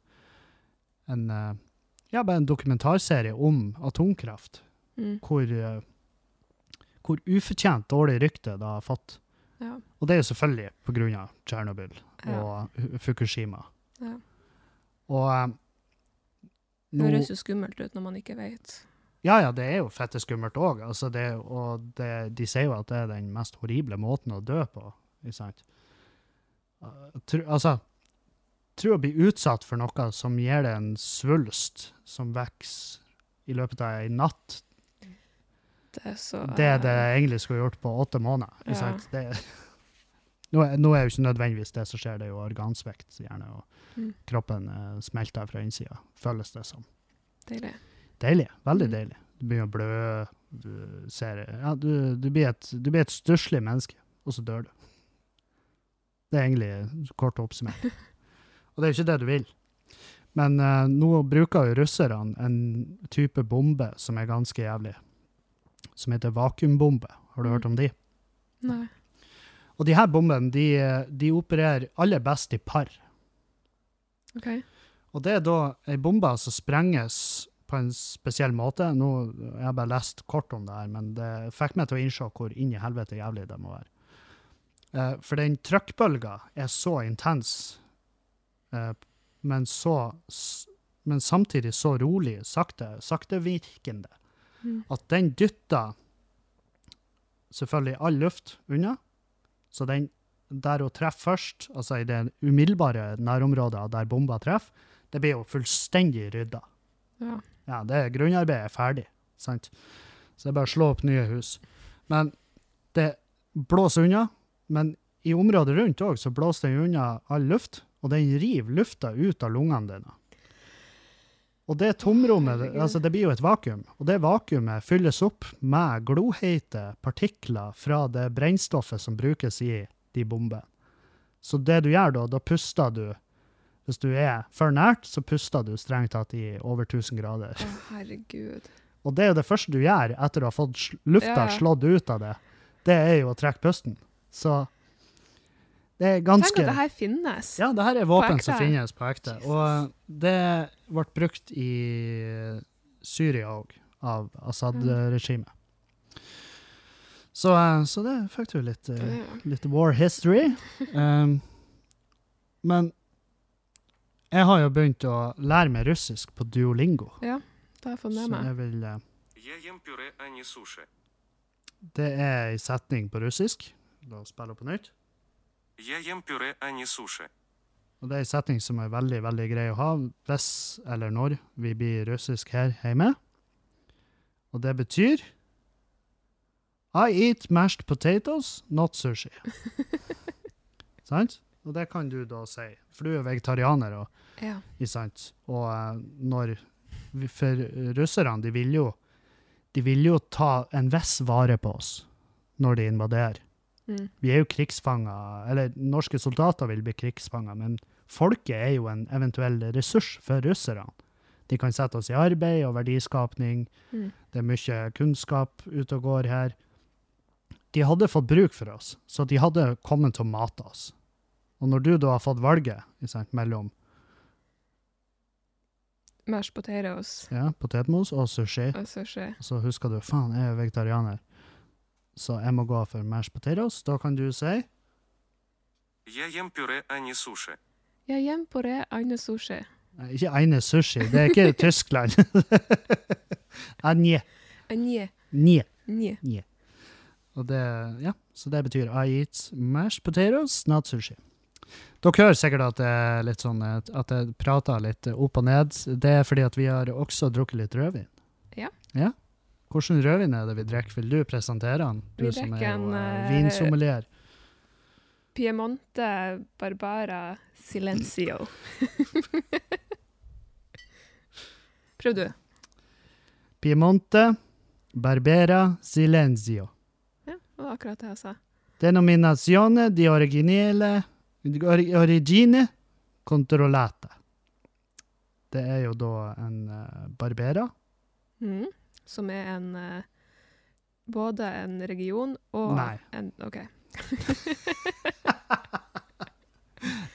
en eh, ja, en dokumentarserie om atomkraft, Mm. hvor, hvor ufortjent dårlig rykte det har fått. Ja. Og det er jo selvfølgelig av Tsjernobyl og ja. Fukushima. Ja. Og eh, Det høres jo skummelt ut når man ikke vet. Ja, ja, det er jo fette skummelt òg. Altså og det, de sier jo at det er den mest horrible måten å dø på. Ikke sant? Uh, tro, altså Tror å bli utsatt for noe som gir deg en svulst som vokser i løpet av ei natt, Det er så det er det jeg egentlig skulle gjort på åtte måneder. Ikke Ja. Det, nå, er- nå er jo ikke nødvendigvis det som skjer, det er jo organsvekt gjerne, og Mm. kroppen eh, smelter fra innsida, føles det som. Deilig. Deilig. Veldig deilig. Du begynner å blø. Du ser Ja, du, du blir et, du blir et stusslig menneske, og så dør du. Det er egentlig kort oppsummert. [LAUGHS] Og det er jo ikke det du vil. Men uh, nå bruker jo russerne en type bombe som er ganske jævlig, som heter vakuumbombe. Har du Mm. hørt om de? Nei. Og de her bombene, de, de opererer aller best i par. OK. Og det er da ei bombe som sprenges på en spesiell måte. Nå jeg har bare lest kort om det her, men det fikk meg til å innse hvor inn i helvete jævlig det må være. Eh, for den trykkbølga er så intens, eh, men så Men samtidig så rolig, sakte, saktevirkende, Mm. at den dytter selvfølgelig all luft unna. Så den der hun treffer først, altså i det umiddelbare nærområdet der bomba treffer, det blir jo fullstendig rydda. Ja. Ja, det grunnarbeidet er ferdig, sant? Så det er bare å slå opp nye hus. Men det blåser unna, men i området rundt òg så blåser den unna all luft, og den river lufta ut av lungene dine. Og det tomrommet, altså det blir jo et vakuum, og det vakuumet fylles opp med gloheite partikler fra det brennstoffet som brukes i de bombene. Så det du gjør da, da puster du Hvis du er for nært, så puster du strengt tatt i over 1000 grader. Å, herregud. Og det er jo det første du gjør etter å ha fått lufta Ja, slått ut av det. Det er jo å trekke pusten. Så det er ganske Tenk at det her finnes. Ja, det her er våpen som finnes på ekte. Jesus. Og det ble brukt i Syria òg, av Assad-regimet. Så, eh, så det fikk du litt, eh, litt war history. Um, [LAUGHS] men jeg har jo begynt å lære meg russisk på Duolingo. Ja, det har jeg fått med meg. Så jeg vil eh, Det er ei setning på russisk. La oss spille på nytt. Og det er ei setning som er veldig, veldig grei å ha hvis eller når vi blir russisk her hjemme. Og det betyr I eat mashed potatoes, not sushi. [LAUGHS] Sant? Og det kan du da si, for du er vegetarianer. og Ja. Og eh, når For russerne, de vil jo de vil jo ta en viss vare på oss når de invaderer. Mm. Vi er jo krigsfanger, eller norske soldater vil bli krigsfanger, men folket er jo en eventuell ressurs for russerne. De kan sette oss i arbeid og verdiskapning. Mm. Det er mye kunnskap ute og går her. De hadde fått bruk for oss, så de hadde kommet til å mate oss. Og når du da har fått valget sant, mellom Mash potatoes. Ja, potetmos og sushi. Og sushi. Så husker du faen, jeg er vegetarianer, så jeg må gå for mash potatoes. Da kan du si Jeg hjem puré ane sushi. Nei, ikke ane sushi. Det er ikke [LAUGHS] Tyskland. [LAUGHS] anje. Anje. Nje. Nje. Nje. Og det, ja, så det betyr I eat mashed potatoes, not sushi. Dere hører sikkert at det er litt sånn at jeg prater litt opp og ned. Det er fordi at vi har også drukket litt rødvin. Ja. ja? Hvordan rødvin er det vi drikker? Vil du presentere den? Du Vi som er jo eh, vinsommelier. Piemonte Barbara Silencio. [LAUGHS] Prøv du. Piemonte Barbera Silencio. Ja, det var akkurat det jeg sa. Denominazione di originale ori- Origine controllata. Det er jo da en uh, Barbera. Mm, Som er en uh, Både en region og Nei. en OK. [LAUGHS]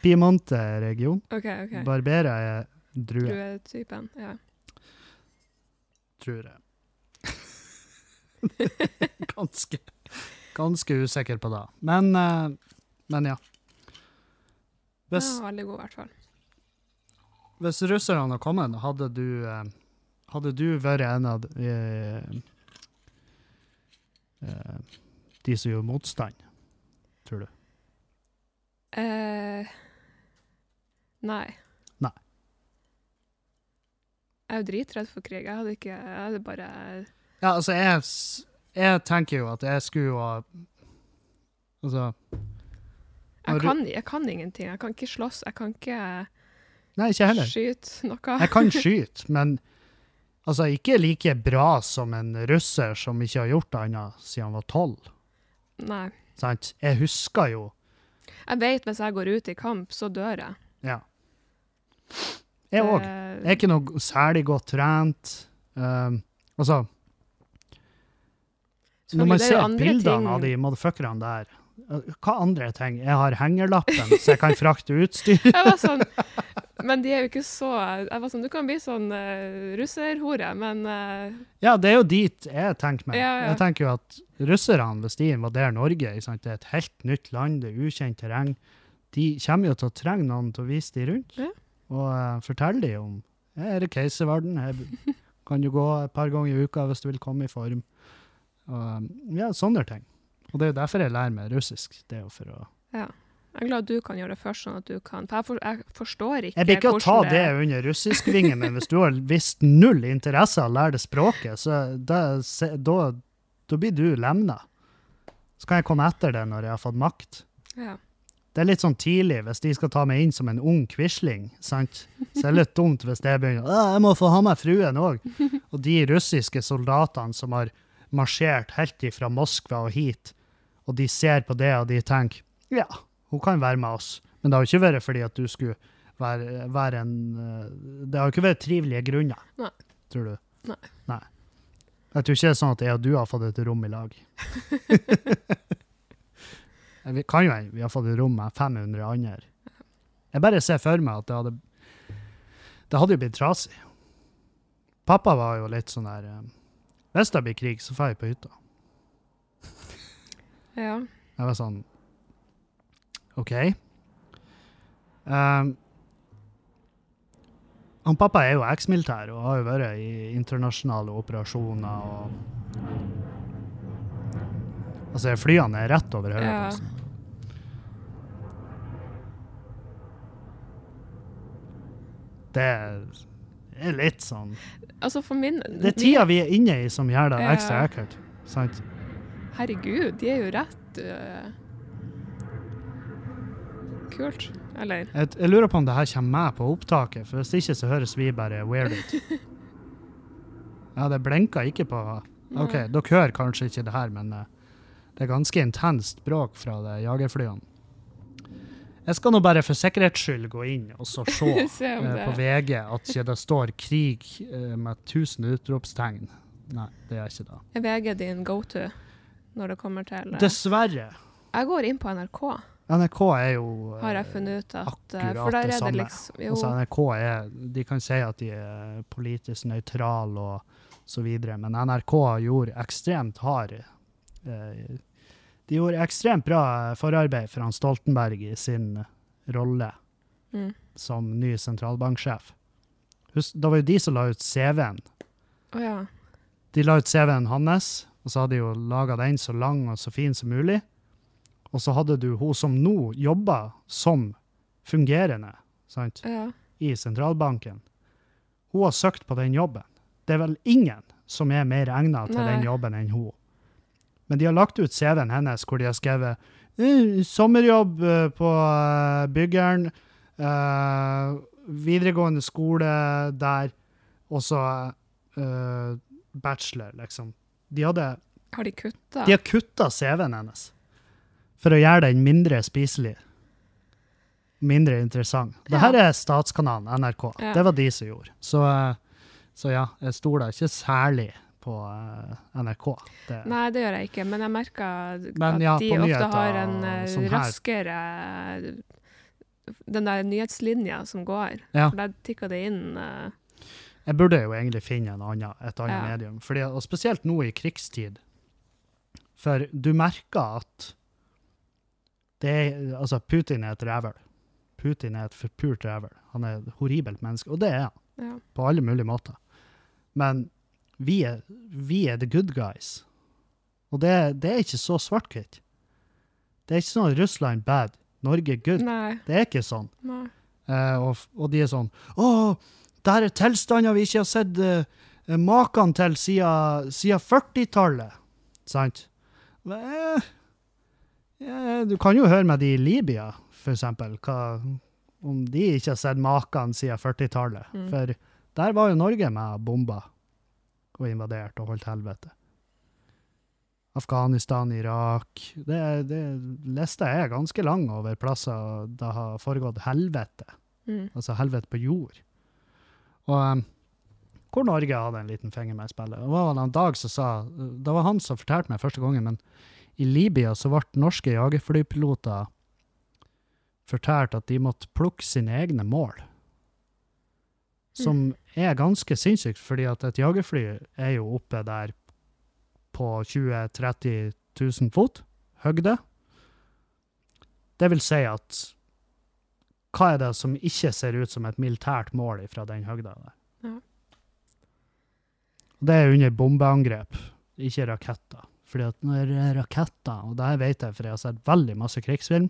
Piemonte er region. Okay, okay. Barbera er drue, Druetypen. Ja. tror jeg. [LAUGHS] ganske, ganske usikker på det. Men, eh, men ja. Hvis, ja, veldig god, i hvert fall. hvis russerne hadde kommet, hadde du, eh, hadde du vært en av eh, eh, de som gjorde motstand, tror du? Eh, nei. Nei. Jeg er jo dritredd for krig. Jeg hadde ikke Jeg hadde bare Ja, altså, jeg, jeg tenker jo at jeg skulle jo ha Altså jeg kan, jeg kan ingenting. Jeg kan ikke slåss. Jeg kan ikke Nei, ikke skyte noe. Jeg kan [LAUGHS] skyte, men altså, ikke like bra som en russer som ikke har gjort annet siden han var tolv. Nei. Sant? Jeg husker jo Jeg vet hvis jeg går ut i kamp, så dør jeg. Ja. Jeg òg. Jeg er ikke noe særlig godt trent. Um, altså Når man er ser bildene ting- av de motherfuckerne der Hva andre ting? Jeg har hengerlappen, så jeg kan frakte utstyr. Jeg var sånn Men de er jo ikke så Jeg var sånn Du kan bli sånn uh, russerhore, men uh, Ja, det er jo dit jeg tenker meg. Ja, ja. Jeg tenker jo at russerne, hvis de invaderer Norge, det er et helt nytt land, det er ukjent terreng, de kommer jo til å trenge noen til å vise de rundt. Ja. Og uh, fortelle de om Her er Keiservarden, her kan du gå et par ganger i uka hvis du vil komme i form. Og, ja, sånne ting. Og det er jo derfor jeg lærer meg russisk. Det er jo for å ja. Jeg er glad du kan gjøre det først, sånn at du kan For jeg, for, jeg forstår ikke Jeg blir ikke å ta det, det under russiskvingen, men hvis du har visst null interesse av å lære det språket, så da, se- da, da blir du lemna. Så kan jeg komme etter det når jeg har fått makt. Ja. Det er litt sånn tidlig hvis de skal ta meg inn som en ung quisling, sant? Så det er litt dumt hvis det begynner «Å, jeg må få ha meg fruen òg. Og de russiske soldatene som har marsjert helt ifra Moskva og hit, og de ser på det og de tenker ja, hun kan være med oss. Men det har jo ikke vært fordi at du skulle være, være en eh, Det har jo ikke vært trivelige grunner, Nei. tror du? Nei. Jeg tror ikke det er sånn at jeg og du har fått et rom i lag. [LAUGHS] Vi kan jo hende vi har fått et rom med 500 andre. Jeg bare ser for meg at det hadde Det hadde jo blitt trasig. Pappa var jo litt sånn der eh, Hvis det blir krig, så drar jeg på hytta. Ja. Jeg var sånn OK. Um, han pappa er jo eksmilitær og har jo vært i internasjonale operasjoner og Altså, flyene er rett over hodet. Ja. altså. Det er litt sånn Altså, for min Det er tida vi er inne i som gjør det ekstra ekkelt. Sant? Herregud, de er jo rett uh, Kult. Eller Jeg, jeg lurer på om det her kommer med på opptaket, for hvis ikke så høres vi bare weird ut. [LAUGHS] Ja, det blinka ikke på OK, Nei. dere hører kanskje ikke det her, men uh, det er ganske intenst bråk fra det jagerflyene. Jeg skal nå bare for sikkerhets skyld gå inn og så se [LAUGHS] Se om eh, på VG at ikke det står 'krig' uh, med 1000 utropstegn. Nei, det er ikke det. er VG din go to når det kommer til øh, Dessverre. Jeg går inn på NRK, NRK er jo eh, har jeg funnet ut at øh, akkurat det er samme. det liksom Altså NRK er, de kan si at de er politisk nøytrale og så videre, men NRK gjorde ekstremt hard eh, De gjorde ekstremt bra forarbeid for han Stoltenberg i sin rolle mm. som ny sentralbanksjef. Husk, det var jo de som la ut CV-en. Å ja. De la ut CV-en hans, og så hadde de jo laga den så lang og så fin som mulig. Og så hadde du hun som nå jobber som fungerende sant, Ja. i sentralbanken. Hun har søkt på den jobben. Det er vel ingen som er mer egnet til Nei. den jobben enn hun. Men de har lagt ut CV-en hennes hvor de har skrevet «Eh, sommerjobb eh, på eh, byggeren, eh, videregående skole der, og så eh, bachelor, liksom. De, hadde, Har de kutta? de har kutta CV-en hennes for å gjøre den mindre spiselig. Mindre interessant. Ja. Det her er statskanalen, NRK. Ja. Det var de som gjorde. Så, eh, så ja, jeg stoler ikke særlig på eh, NRK. Det, Nei, det gjør jeg ikke, men jeg merker Men at ja, de på ofte har en eh, sånn her. raskere Den der nyhetslinja som går. Ja. For der tikker det inn eh, Jeg burde jo egentlig finne en annen, et annet Ja. medium, fordi, og spesielt nå i krigstid. For du merker at det er, altså Putin er et rævel. Putin er et forpult rævel. Han er et horribelt menneske, og det er han, ja. på alle mulige måter. Men vi er, vi er the good guys. Og det, det er ikke så svart-hvitt. Det er ikke sånn Russland bad, Norge good. Nei. Det er ikke sånn. Eh, og, og de er sånn Å, der er tilstander vi ikke har sett uh, maken til siden, siden 40-tallet. Sant? Eh, ja, du kan jo høre med de i Libya, for eksempel, hva, om de ikke har sett maken siden 40-tallet. Mm. For der var jo Norge med bomba og invadert og holdt helvete. Afghanistan, Irak det, det, Lista er ganske lang over plasser det har foregått helvete Mm. altså helvete på jord. Og um, hvor Norge hadde en liten finger med i spillet. Det var en dag som sa, det var han som fortalte meg første gangen, men i Libya så ble norske jagerflypiloter fortalt at de måtte plukke sine egne mål. Som er ganske sinnssykt, fordi at et jagerfly er jo oppe der på 20 000-30 000 fot høgde. Det vil si at hva er det som ikke ser ut som et militært mål fra den høgda der? Ja. Det er under bombeangrep, ikke raketter. Fordi at når er raketter, og det her vet jeg, for jeg har sett veldig masse krigsfilm,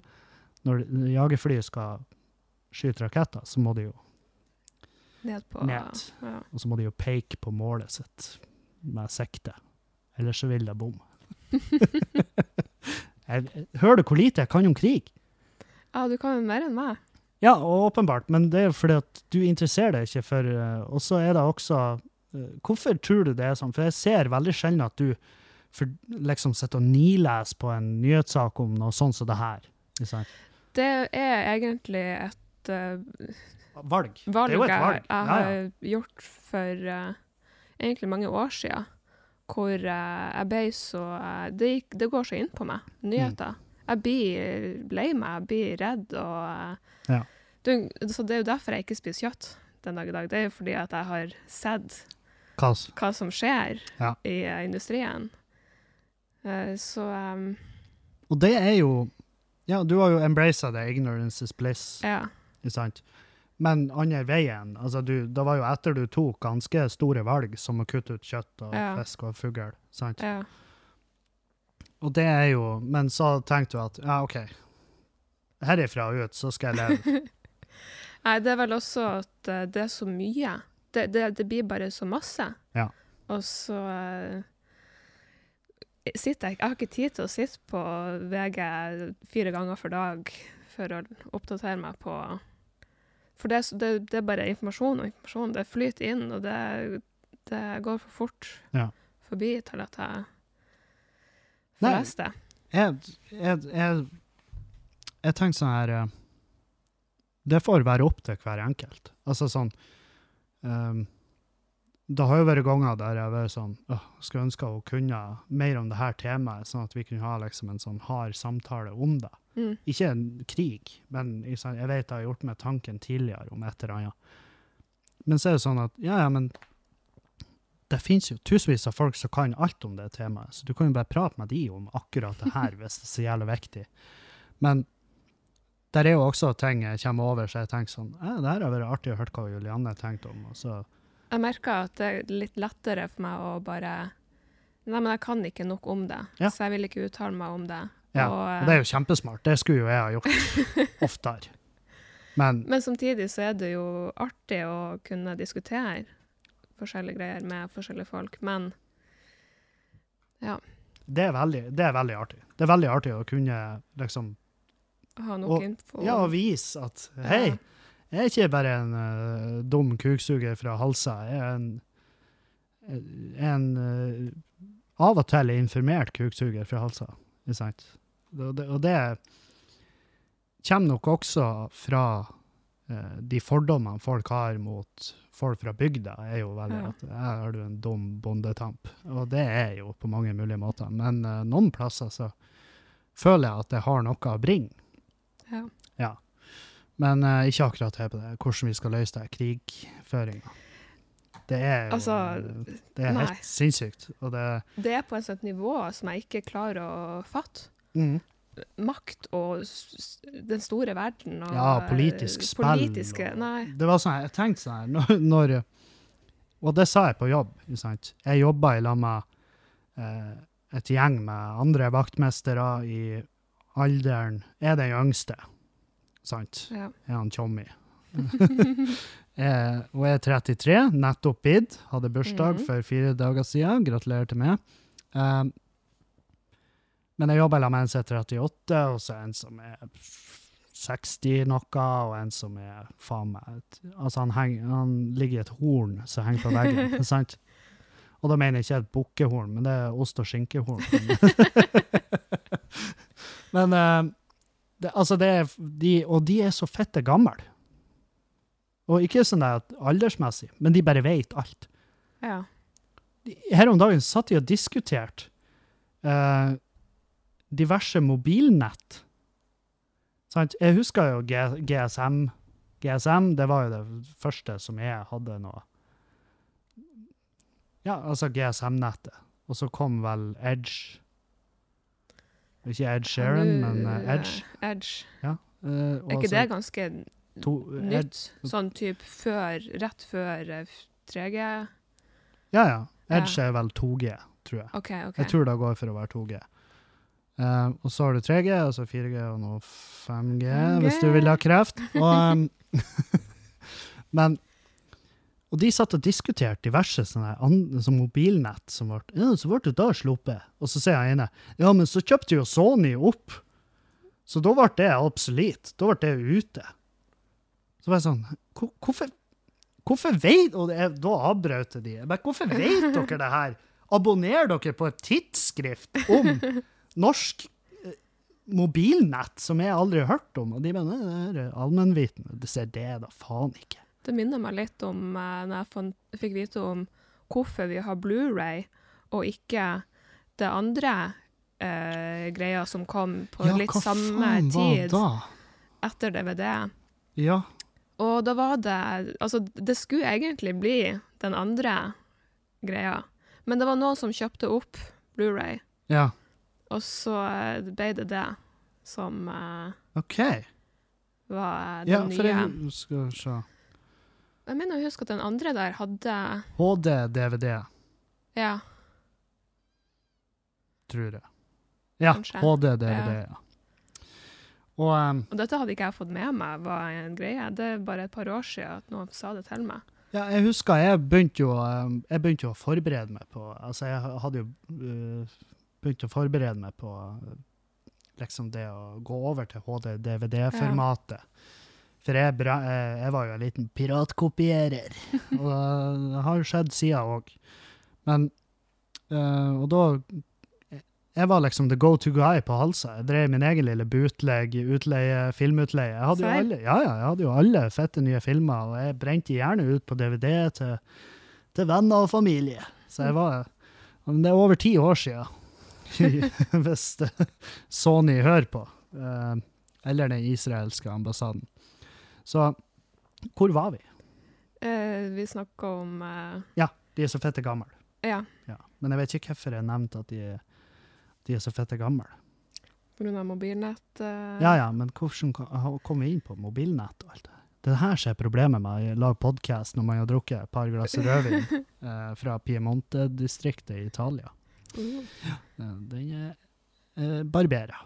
når jagerfly skal skyte raketter, så må de jo Ned på Ned. Ja. og så må de jo peke på målet sitt med sikte. Ellers så vil det bomme. [LAUGHS] hører du hvor lite jeg kan om krig? ja, du kan jo mer enn meg. Ja, åpenbart, men det er jo fordi at du interesserer deg ikke for eh, Og så er det også eh, Hvorfor tror du det er sånn? For jeg ser veldig sjelden at du for, liksom sitter og nileser på en nyhetssak om noe sånt som det her. Liksom. Det er egentlig et uh, Valg. valg det er jo et valg. jeg jeg har ja. gjort for uh, egentlig mange år siden, hvor uh, jeg ble så eh, det, gikk, det går så inn på meg, nyheter. Mm. Jeg blir lei meg, jeg blir redd, og eh, Ja. det, Så det er jo derfor jeg ikke spiser kjøtt den dag i dag. Det er jo fordi at jeg har sett Hva hva som skjer Ja. i eh, industrien. Eh, så um, Og det er jo Ja, du har jo embraced det. Ignorance is bliss. ja. Ikke sant? Men andre veien, altså du, det var jo etter du tok ganske store valg, som å kutte ut kjøtt og Ja. fisk og fugl. sant? ja. Og det er jo Men så tenkte du at ja, OK, herifra og ut så skal jeg leve. [LAUGHS] Nei, det er vel også at eh, det er så mye. Det, det, det blir bare så masse. Ja. Og så uh, sitter jeg Jeg har ikke tid til å sitte på VG fire ganger for dag for å oppdatere meg på For det, det, det er bare informasjon og informasjon. Det flyter inn, og det, det går for fort Ja. forbi til at jeg Nei. Jeg, jeg, jeg, jeg tenker sånn her eh, Det får være opp til hver enkelt. Altså sånn um, Det har jo vært ganger der jeg har vært sånn øh, Skulle ønske å kunne mer om det her temaet, sånn at vi kunne ha liksom en sånn hard samtale om det. Mm. Ikke en krig, men jeg vet jeg har gjort meg tanken tidligere om et eller annet. Men så er det sånn at ja, ja, men det finnes jo tusenvis av folk som kan alt om det temaet, så du kan jo bare prate med de om akkurat det her, hvis det er så jævlig viktig. Men der er jo også ting jeg kommer over, så jeg tenker sånn eh, det her har vært artig å høre hva Julianne tenkte om. Jeg merker at det er litt lettere for meg å bare Nei, men jeg kan ikke nok om det, Ja. så jeg vil ikke uttale meg om det. ja, Og, og det er jo kjempesmart. Det skulle jo jeg ha gjort [LAUGHS] oftere. Men Men samtidig så er det jo artig å kunne diskutere forskjellige greier med forskjellige folk. Men det er, veldig, det er veldig artig. Det er veldig artig å kunne liksom ha noe Og- info. Ja, og vise at hei, jeg er ikke bare en uh, dum kuksuger fra Halsa. Jeg er en, en uh, av og til informert kuksuger fra Halsa. Ikke sant? Og det, og det kommer nok også fra eh, de fordommene folk har mot folk fra bygda, er jo veldig at her har du en dum bondetamp. Og det er jo på mange mulige måter. Men uh, noen plasser så føler jeg at det har noe å bringe. Ja. Men uh, ikke akkurat her på det, hvordan vi skal løse det, krigføringa. Det er jo Altså, det er nei. helt sinnssykt. Og det Det er på et sånt nivå som jeg ikke klarer å fatte. mm, Makt og den store verden og Ja, politisk spill. Politiske, og-. Det var sånn, jeg tenkte sånn når, når Og det sa jeg på jobb, sant. Jeg jobba i lag med eh, et gjeng med andre vaktmestere i alderen Jeg er den yngste, sant. Ja. er han Tjommi. [LAUGHS] eh, og jeg er 33, nettopp blitt. Hadde bursdag mm. for fire dager siden. Gratulerer til meg. Eh, men jeg jobber med en som er 38, og så en som er 60 noe, og en som er faen meg Altså, han, heng, han ligger i et horn som henger på veggen, ikke [LAUGHS] sant? Og da mener jeg ikke et bukkehorn, men det er ost- og skinkehorn. [LAUGHS] men uh, det, altså det er, de, og de er så fette gamle. Og ikke sånn at aldersmessig, men de bare vet alt. ja. Her om dagen satt de og diskuterte eh, diverse mobilnett. Sant? Jeg husker jo G GSM. GSM, det var jo det første som jeg hadde noe. Ja, altså GSM-nettet. Og så kom vel Edge. Ikke Edge Sharon, men eh, eh, Edge. Edge. Ja. Uh, Er ikke det ganske to, nytt? Sånn type før, rett før eh, 3G? Ja, ja. Edge er vel 2G, tror jeg. Okay, okay. Jeg tror det går for å være 2G. Eh, og så har du 3G, og så 4G og nå 5G, 5G. hvis du vil ha kreft. Og, um, [LAUGHS] men Og de satt og diskuterte diverse sånne an- sånn mobilnett som ble Ja, så ble det da sluppet. Og så sier jeg ene Ja, men så kjøpte jo Sony opp. Så da ble det absolutt. Da ble det ute. Så var jeg sånn Hvorfor Hvorfor vet Og det da avbrøt de. Men hvorfor vet dere det her? Abonnerer dere på et tidsskrift om norsk eh, mobilnett som jeg aldri har hørt om? Og de mener det er allmennvitende. Det ser det da faen ikke. Det minner meg litt om uh, når jeg fant, fikk vite om hvorfor vi har Blu-ray og ikke det andre uh, greia som kom på litt samme tid da? etter DVD. Ja. Og da var det Altså, det skulle egentlig bli den andre greia, men det var noen som kjøpte opp Blu-ray, Ja. Og så eh, ble det det som eh, OK. var den Ja, for nye. jeg skal se. Jeg mener å huske at den andre der hadde HD-DVD, Ja, tror jeg. Ja. HD-DVD, ja. Og um, og dette hadde ikke jeg fått med meg var en greie. Det er bare et par år siden at noen sa det til meg. Ja, jeg husker jeg begynte jo, um, jeg begynte jo å forberede meg på Altså, jeg hadde jo uh, begynt å forberede meg på uh, liksom det å gå over til HD-DVD-formatet. For jeg, bra, jeg, var jo en liten piratkopierer, [LAUGHS] og det har jo skjedd siden òg. Men uh, Og da Jeg var liksom the go to guy på Halsa. Jeg drev min egen lille bootleg, utleie, filmutleie. Jeg hadde alle, ja, ja, jeg hadde jo alle fette nye filmer, og jeg brente gjerne ut på DVD til, til venner og familie. Så jeg var Men det er over ti år siden, [LAUGHS] hvis Sony hører på. eh, eller den israelske ambassaden. Så hvor var vi? Eh, vi snakka om eh, Ja, de er så fette gamle. Ja, Ja. Men jeg vet ikke hvorfor jeg nevnte at de, de er så fette gamle. av mobilnett. eh, Ja, ja, men hvordan kom- vi inn på mobilnett og alt det? Det er her som er problemet med å lage podkast når man har drukket et par glass rødvin [LAUGHS] eh, fra Piemonte-distriktet i Italia. Mm. Den er eh, Barbera.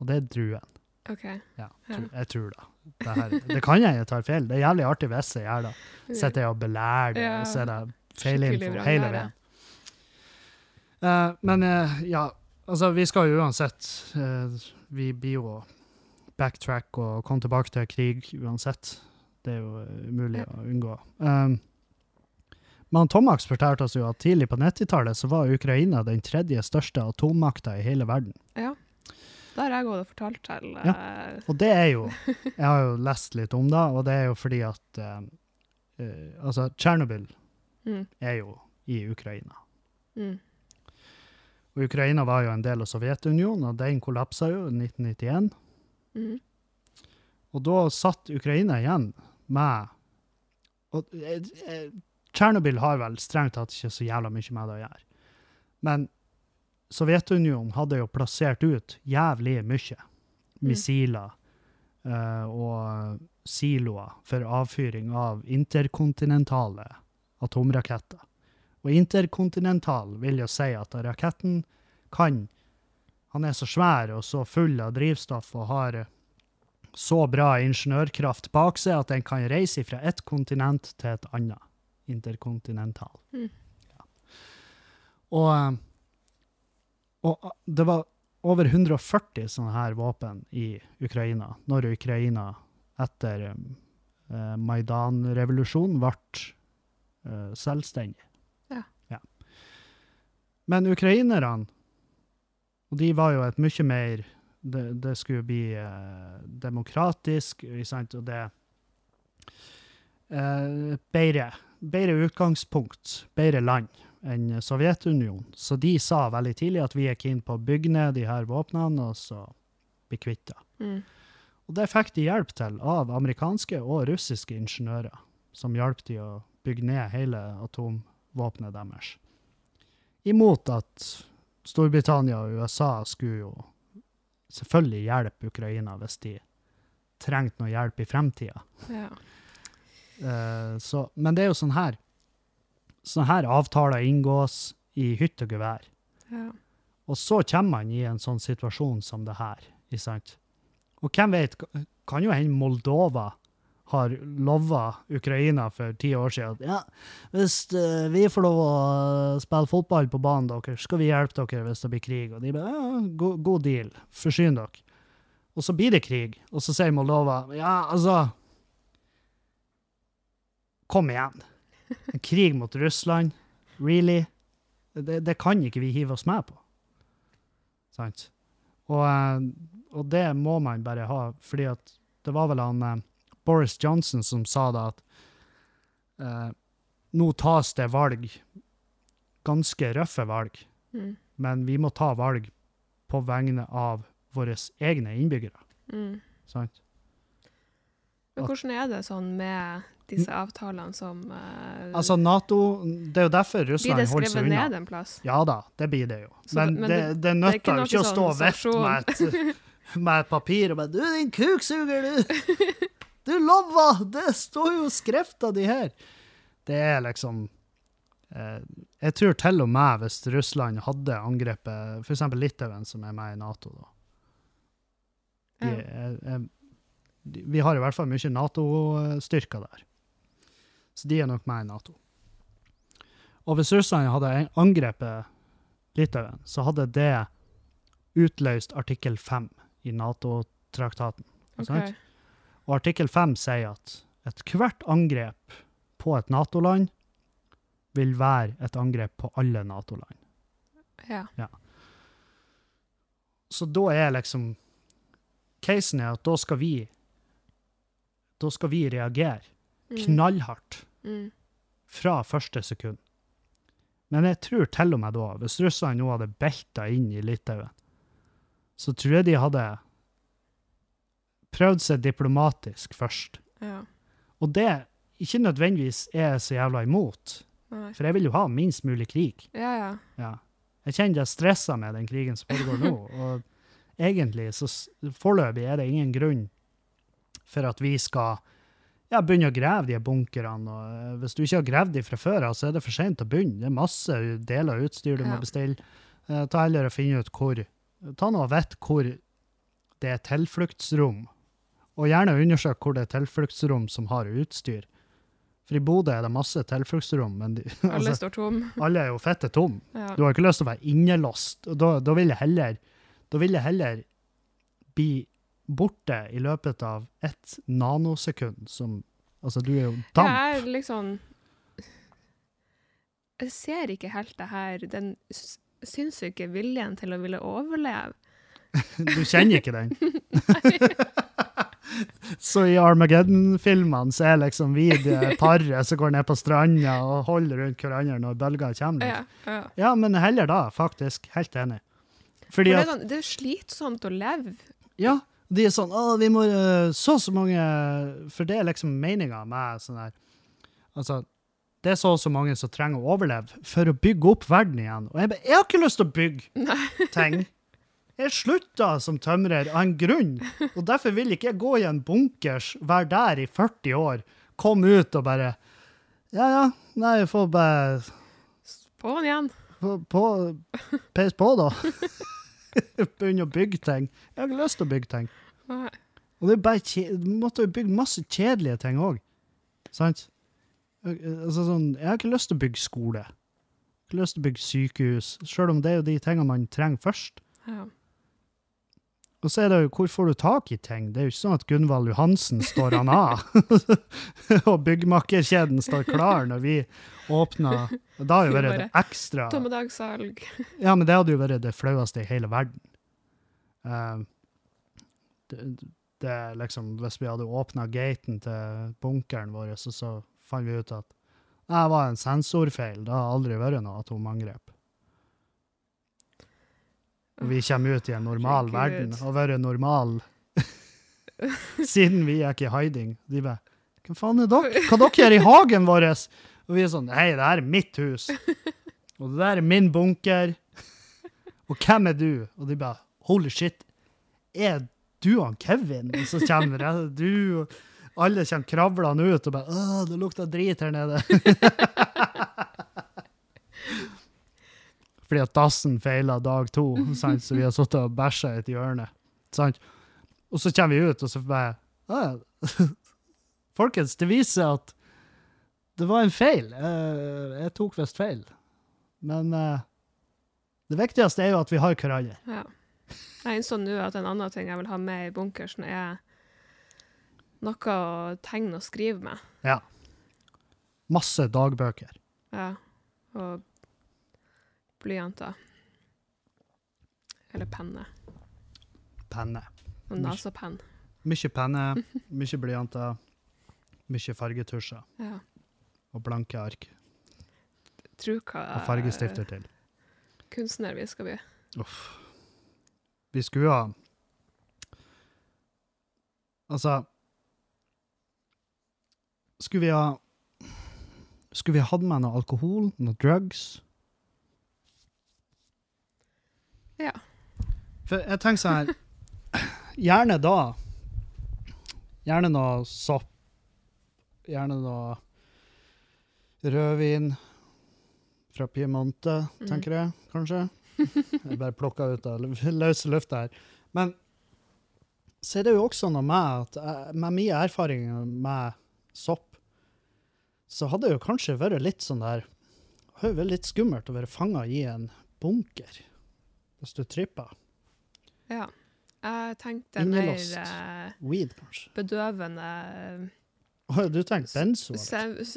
Og det er druen. OK. Ja, Ja. jeg tror det. Det, her, det kan jeg jeg tar feil. Det er jævlig artig hvis jeg gjør det. Sitter jeg og belærer det, og så er det feilinfo hele veien. Eh, men eh, ja, altså vi skal jo uansett eh, Vi blir jo backtrack og komme tilbake til krig uansett. Det er jo eh, umulig Ja. å unngå. Um, men Tomax fortalte oss jo at tidlig på 90-tallet så var Ukraina den tredje største atommakta i hele verden. Ja. Da har jeg gått og fortalt til Ja, Og det er jo [LAUGHS] Jeg har jo lest litt om det, og det er jo fordi at uh, eh, Altså, Tsjernobyl mm, er jo i Ukraina. mm, Og Ukraina var jo en del av Sovjetunionen, og den kollapsa jo i 1991. mm, Og da satt Ukraina igjen med og, jeg, eh, Tsjernobyl har vel strengt tatt ikke så jævla mye med det å gjøre. Men Sovjetunionen hadde jo plassert ut jævlig mye missiler mm. og siloer for avfyring av interkontinentale atomraketter. Og interkontinental vil jo si at raketten kan Han er så svær og så full av drivstoff og har så bra ingeniørkraft bak seg at den kan reise fra ett kontinent til et annet. Interkontinental. Mm. Ja. Og, eh, og eh, det var over 140 sånne her våpen i Ukraina, når Ukraina etter uh, Maidan-revolusjonen ble uh, selvstendig. Ja. Men ukrainerne, og de var jo et mye mer Det, det skulle bli eh, demokratisk, og det eh, bedre, bedre utgangspunkt, bedre land enn Sovjetunionen. Så de sa veldig tidlig at vi er keen på å bygge ned de her våpnene, og så bli kvitt det. mm, Og det fikk de hjelp til av amerikanske og russiske ingeniører, som hjalp de å bygge ned hele atomvåpenet deres. Imot at Storbritannia og USA skulle jo selvfølgelig hjelpe Ukraina hvis de trengte noe hjelp i fremtida. ja. Eh, så, men det er jo sånn her Sånne her avtaler inngås i hytt og gevær. ja. Og så kommer man i en sånn situasjon som det her. ikke sant? Og hvem vet, kan jo hende Moldova har lova Ukraina for ti år siden at ja, hvis eh, vi får lov å spille fotball på banen deres, skal vi hjelpe dere hvis det blir krig. Og de bare ja, god, god deal, forsyn dere. Og så blir det krig, og så sier Moldova ja, altså Kom igjen. En krig mot Russland? Really? Det, det kan ikke vi hive oss med på. Sant? Og, eh, og det må man bare ha, fordi at det var vel han eh, Boris Johnson som sa det, at eh, nå tas det valg, ganske røffe valg, Mm, men vi må ta valg på vegne av våre egne innbyggere. mm. Sant? Men hvordan er det sånn med disse avtalene som uh, Altså, Nato Det er jo derfor Russland holder seg skrevet unna. ned en plass? Ja da, det blir det jo. Så Men, det- men det, det- det, er ikke jo noe ikke å stå og sånn vifte med [LAUGHS] med et papir og bare 'Du, din kuksuger, du! [LAUGHS] Du lova! Det står jo skrifta di her!' Det er liksom eh, Jeg tror til og med hvis Russland hadde angrepet f.eks. Litauen, som er med i Nato, da de, Ja. er- er- de, Vi har i hvert fall mye Nato-styrker der. Så de er nok med i Nato. Og hvis Russland hadde angrepet Litauen, så hadde det utløst artikkel 5 i Nato-traktaten. Okay. Og artikkel 5 sier at ethvert angrep på et Nato-land vil være et angrep på alle Nato-land. Ja. Så da er liksom Casen er at da skal vi Da skal vi reagere knallhardt mm, fra første sekund. Men jeg tror til og med da, hvis russerne nå hadde belta inn i Litauen, så tror jeg de hadde prøvd seg diplomatisk først. ja. Og det ikke nødvendigvis er jeg så jævla imot, Nei. for jeg vil jo ha minst mulig krig. Ja, ja. Ja. Jeg kjenner jeg stresser med den krigen som foregår nå, [LAUGHS] og egentlig så foreløpig er det ingen grunn for at vi skal ja, begynne å grave de bunkerne. og eh, Hvis du ikke har gravd de fra før av, så er det for sent å begynne. Det er masse deler og utstyr du må bestille. Eh, ta heller og finne ut hvor Ta nå og vite hvor det er tilfluktsrom. Og gjerne undersøk hvor det er tilfluktsrom som har utstyr. For i Bodø er det masse tilfluktsrom, men de, [LAUGHS] Alle altså, står tom. [LAUGHS] alle er jo fette tom. Ja. Du har ikke lyst til å være innelåst. Da, da vil jeg heller da vil jeg heller bli borte i løpet av ett nanosekund, som Altså, du er jo damp. Jeg er liksom Jeg ser ikke helt det her, den sinnssyke viljen til å ville overleve. [LAUGHS] Du kjenner ikke den. [LAUGHS] så i Armageddon-filmene så er liksom vi det paret som går ned på stranda og holder rundt hverandre når bølger kommer. Ja, ja. Ja, men heller da, faktisk. Helt enig. For Fordi det, er at sånn, det er slitsomt å leve. Ja, de er sånn Å, vi må eh, så så mange For det er liksom meninga med sånn her Altså, det er så og så mange som trenger å overleve for å bygge opp verden igjen. Og jeg bare Jeg har ikke lyst til å bygge ting. Jeg slutta som tømrer av en grunn, og derfor vil ikke jeg gå i en bunkers, være der i 40 år, komme ut og bare Ja, ja, nei, jeg får bare På'n igjen. på, på, Peis på, da. [LAUGHS] [LAUGHS] Begynne å bygge ting. Jeg har ikke lyst til å bygge ting. Nei. Og det er bare kje Du måtte jo bygge masse kjedelige ting òg. Sant? Altså sånn, jeg har ikke lyst til å bygge skole. Jeg har ikke lyst til å bygge sykehus, sjøl om det er jo de tingene man trenger først. Ja. Og så er det jo hvor får du tak i ting? Det er jo ikke sånn at Gunvald Johansen står han av, [LAUGHS] og byggmakerkjeden står klar når vi åpner. Og Da har jo vært det ekstra Tommedagssalg. [LAUGHS] Ja, men det hadde jo vært det flaueste i hele verden. Uh, det, det liksom, Hvis vi hadde åpna gaten til bunkeren vår, så, så fant vi ut at det var en sensorfeil. Det har aldri vært noe atomangrep. Og vi kommer ut i en normal verden og være normal [LAUGHS] siden vi er ikke i hiding. De bare Hva faen er dere? Hva dere gjør i hagen vår? Og vi er sånn Hei, det her er mitt hus. Og det der er min bunker. Og hvem er du? Og de bare Holy shit, er du han Kevin? Og så kommer jeg, du og alle kommer kravlende ut og bare Å, det lukter drit her nede. [LAUGHS] Fordi at dassen feila dag to, sant? så vi har sittet og bæsja i et hjørne. Sant? Og så kommer vi ut, og så bare «Ah, [LAUGHS] Folkens, det viser at det var en feil. Eh, Jeg tok visst feil. Men eh, det viktigste er jo at vi har hverandre. Ja. Jeg innså nå at en annen ting jeg vil ha med i bunkersen, er noe å tegne og skrive med. Ja. Masse dagbøker. Ja. Og blyanter. Eller penne. Penne. Og Mykje. Mye penne, [LAUGHS] mye blyanter, mye fargetusjer Ja. og blanke ark. Tro hva Og fargestifter til. kunstner vi skal bli. Uff. Vi skulle ha Altså Skulle vi ha Skulle vi hatt med noe alkohol, noe drugs? Ja. For jeg tenker sånn her Gjerne da. Gjerne noe sopp. Gjerne noe rødvin fra Piemonte, Mm. tenker jeg, kanskje. Jeg bare plukka ut av løse lufta her. Men så er det jo også noe med at jeg- med min erfaring med sopp, så hadde det jo kanskje vært litt sånn der Det har jo vært litt skummelt å være fanga i en bunker hvis du tripper. ja. Jeg tenkte mer Innelåst. eh, Weed, kanskje. bedøvende Å, du tenkte benzo?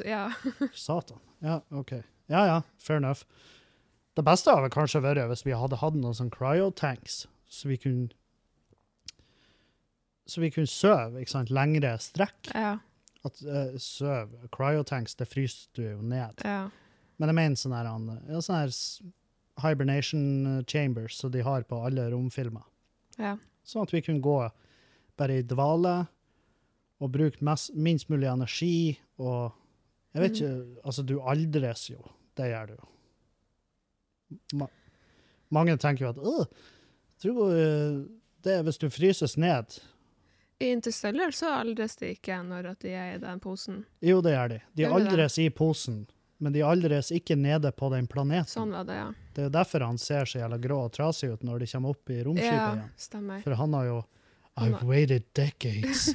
Ja. [LAUGHS] Satan. Ja, OK. Ja ja, fair enough. Det beste hadde kanskje vært hvis vi hadde hatt noen sånn cryotanks, så vi kunne Så vi kunne søve ikke sant, lengre strekk. ja. At uh, Søv Cryotanks, det fryser du jo ned. ja. Men jeg mener sånn her, ja, sånn her hibernation chambers som de har på alle romfilmer. ja. Sånn at vi kunne gå bare i dvale og bruke mest, minst mulig energi og Jeg vet ikke Altså, du aldres jo. Det gjør du jo. Ma mange tenker jo at øh, tror øh, det er hvis du fryses ned. I Interstellar så aldres de ikke når de er i den posen. Jo, det gjør de. De aldres i posen, men de aldres ikke nede på den planeten. Sånn var det, ja. Det er jo derfor han ser så jævla grå og trasig ut når de kommer opp i romskipet Ja, igjen. stemmer. For han har jo I've waited decades.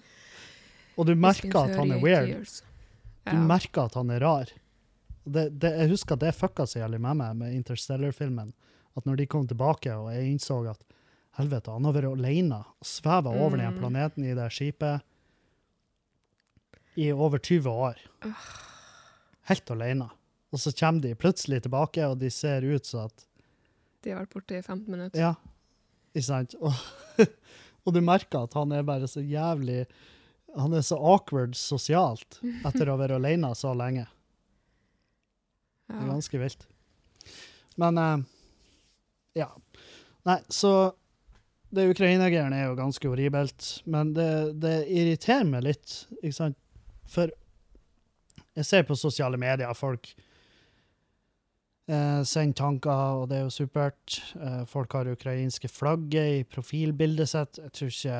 [LAUGHS] og du merker at han er weird. Du Ja. merker at han er rar. Det, det, jeg husker at det fucka så jævlig med meg med Interstellar-filmen. At når de kom tilbake, og jeg innså at helvete, han har vært alene og sveva over den Mm. planeten i det skipet i over 20 år. Helt alene. Og så kommer de plutselig tilbake, og de ser ut som at De har vært borte i 15 minutter. Ja, ikke sant? Og, [LAUGHS] og du merker at han er bare så jævlig Han er så awkward sosialt etter å være alene så lenge. Det er ganske vilt. Men uh, ja. Nei, så det Ukraina-greiene er jo ganske horribelt, men det, det irriterer meg litt, ikke sant? For jeg ser på sosiale medier folk eh, sender tanker, og det er jo supert. Eh, folk har ukrainske flagget i profilbildet sitt. Jeg tror ikke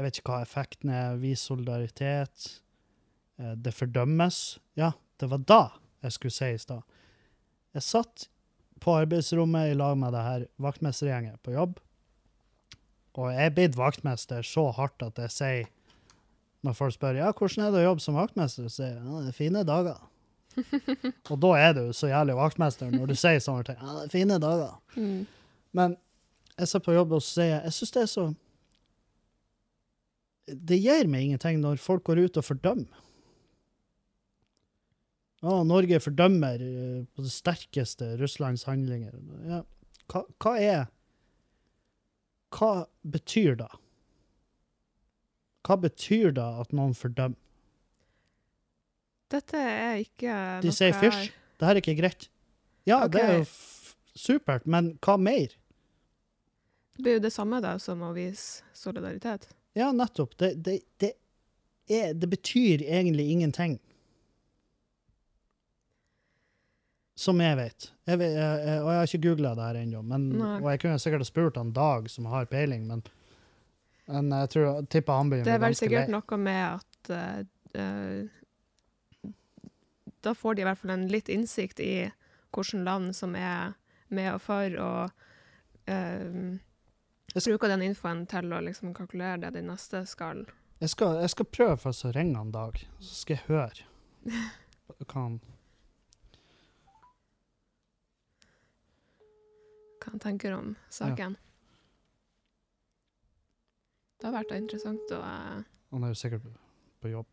Jeg vet ikke hva effekten er. Vis solidaritet. Eh, det fordømmes. Ja, det var da jeg skulle si i stad. Jeg satt på arbeidsrommet i lag med det her vaktmestergjengen på jobb. Og jeg er blitt vaktmester så hardt at jeg sier når folk spør ja, hvordan er det å jobbe som vaktmester, så sier jeg ja, det er fine dager. [LAUGHS] og da er du så jævlig vaktmester når du sier sånne ting. Ja, det er fine dager. Mm. Men jeg ser på jobb og sier jeg, jeg syns det er så Det gir meg ingenting når folk går ut og fordømmer. Å, Norge fordømmer eh, på det sterkeste Russlands handlinger. Ja. Hva, hva er Hva betyr det? Hva betyr det at noen fordømmer? Dette er ikke De sier fysj. Det her er ikke greit. Ja, det er jo supert, men hva mer? Det blir jo det samme da som å vise solidaritet. Ja, nettopp. Det, det, det, er, det betyr egentlig ingenting. Som jeg vet. Jeg vet jeg, jeg, og jeg har ikke googla det her ennå, og jeg kunne sikkert ha spurt han Dag, som har peiling, men, men jeg tror tipper han begynner Det er vel sikkert noe med at eh, Da får de i hvert fall en litt innsikt i hvilke land som er med og for, og uh, bruker den infoen til å liksom kalkulere det de neste skal. Jeg skal, jeg skal prøve først å ringe han Dag, så skal jeg høre [LAUGHS] hva han hva han tenker om saken. Det har vært interessant å eh, Han er jo sikkert på, jobb.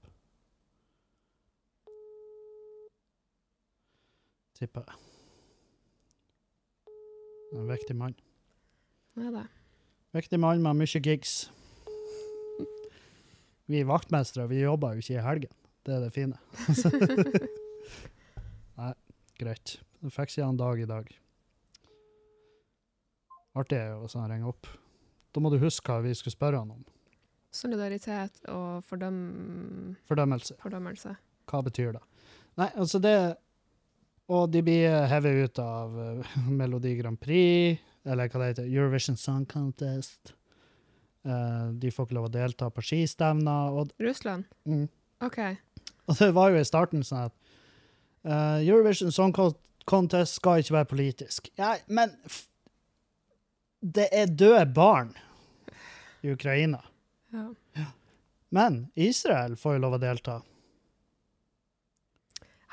Tipper jeg. Er En viktig mann. med det. Viktig mann med mye gigs. Vi er vaktmestere, vi jobber jo ikke i helgen. Det er det fine. [LAUGHS] Nei, greit. Du fikk ikke han dag i dag. Artig å ringe opp. Da må du huske hva vi skulle spørre han om. Solidaritet og fordøm, Fordømmelse. fordømmelse. Hva betyr det? Nei, altså det Og de blir hevet ut av eh, [LAUGHS] Melodi Grand Prix, eller hva det heter, Eurovision Song Contest. Eh, de får ikke lov å delta på skistevner. Og, Russland? mm, OK. og det var jo i starten sånn at uh, Eurovision Song Contest skal ikke være politisk. Ja, men det er døde barn i Ukraina. Ja. Men Israel får jo lov å delta.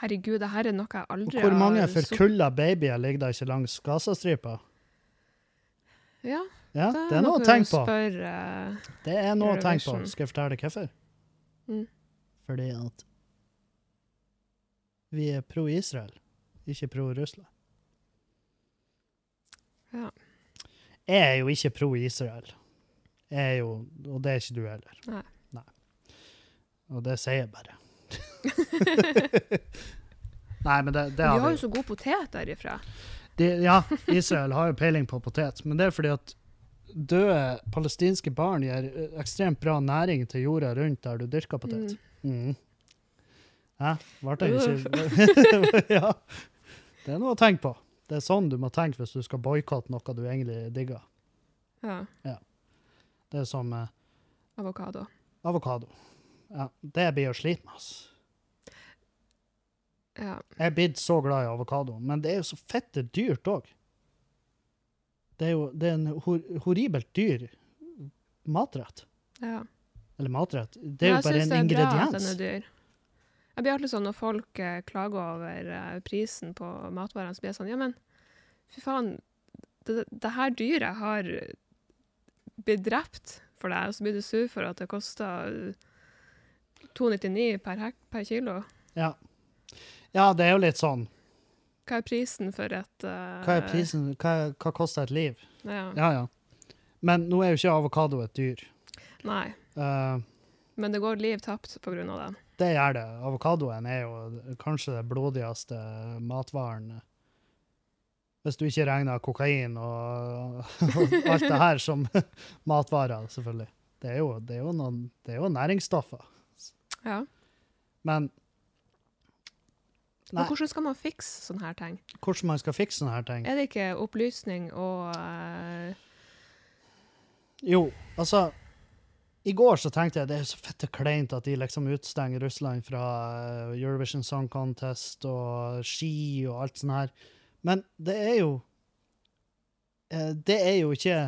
Herregud, det her er noe jeg Og har hvor mange forkulla babyer ligger der ikke langs Gazastripa? Ja, Ja, det det er noe å tenke på. Spør, uh, Det er noe å tenke på. Skal jeg fortelle deg hvorfor? Mm. Fordi at vi er pro-Israel, ikke pro-Russland. Ja. Jeg er jo ikke pro-Israel. Er jo, og det er ikke du heller. Nei. Og det sier jeg bare. [LAUGHS] Nei, men det, det Vi har har jo så god potet derifra. De, ja, Israel har jo peiling på potet, men det er fordi at døde palestinske barn gir eh, ekstremt bra næring til jorda rundt der du dyrker potet. Mm. Hæ? Ble det ikke [LAUGHS] Ja. Det er noe å tenke på. Det er sånn du må tenke hvis du skal boikotte noe du egentlig digger. Ja. Ja. Det er som eh, Avokado. avokado. Ja, det blir å slite med, altså. Ja. Jeg er blitt så glad i avokado, men det er jo så fette dyrt òg. Det er jo det er en hor horribelt dyr matrett. Ja. Eller matrett. Det er jo Men jeg bare synes en det er bra at den ingrediens. er dyr. Jeg blir alltid sånn når folk eh, klager over eh, prisen på matvarene, så blir jeg sånn Ja, men fy faen, det, det her dyret har blitt drept for deg, og så blir du sur for at det koster 2,99 per, hek per kilo. Ja. ja, det er jo litt sånn. Hva er prisen for et uh, Hva er prisen? Hva, hva koster et liv? Ja. Ja, ja. Men nå er jo ikke avokado et dyr. Nei, Uh, men det går liv tapt på grunn av det. det gjør det. Avokadoen er jo kanskje det blodigste matvaren. Hvis du ikke regner kokain og, og [LAUGHS] alt det her som [LAUGHS] matvarer, selvfølgelig. Det er jo, det er jo, noen, det er jo næringsstoffer. Ja. Men Men hvordan skal man fikse sånne her ting? hvordan man skal fikse sånne her ting Er det ikke opplysning og uh... Jo, altså I går så tenkte jeg det er så fette kleint at de liksom utstenger Russland fra eh, Eurovision Song Contest og ski og alt sånt her. Men det er jo eh, Det er jo ikke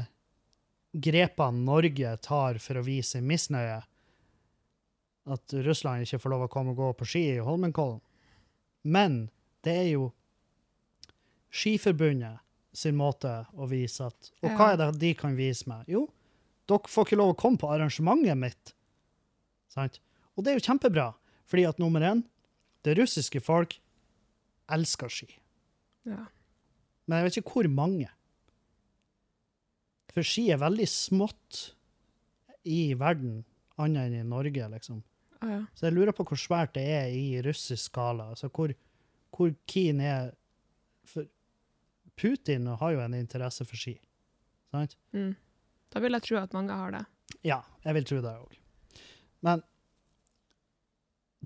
grepene Norge tar for å vise misnøye. At Russland ikke får lov å komme og gå på ski i Holmenkollen. Men det er jo Skiforbundet sin måte å vise at Og hva er det de kan vise meg? Jo, dere får ikke lov å komme på arrangementet mitt. Sant? Og det er jo kjempebra, fordi at nummer én, det russiske folk elsker ski. Ja. Men jeg vet ikke hvor mange. For ski er veldig smått i verden, annet enn i Norge, liksom. Å ja. Så jeg lurer på hvor svært det er i russisk skala. Altså hvor, hvor keen er For Putin har jo en interesse for ski. Sant? Mm. Da vil jeg tro at mange har det. Ja, jeg vil tro det òg. Men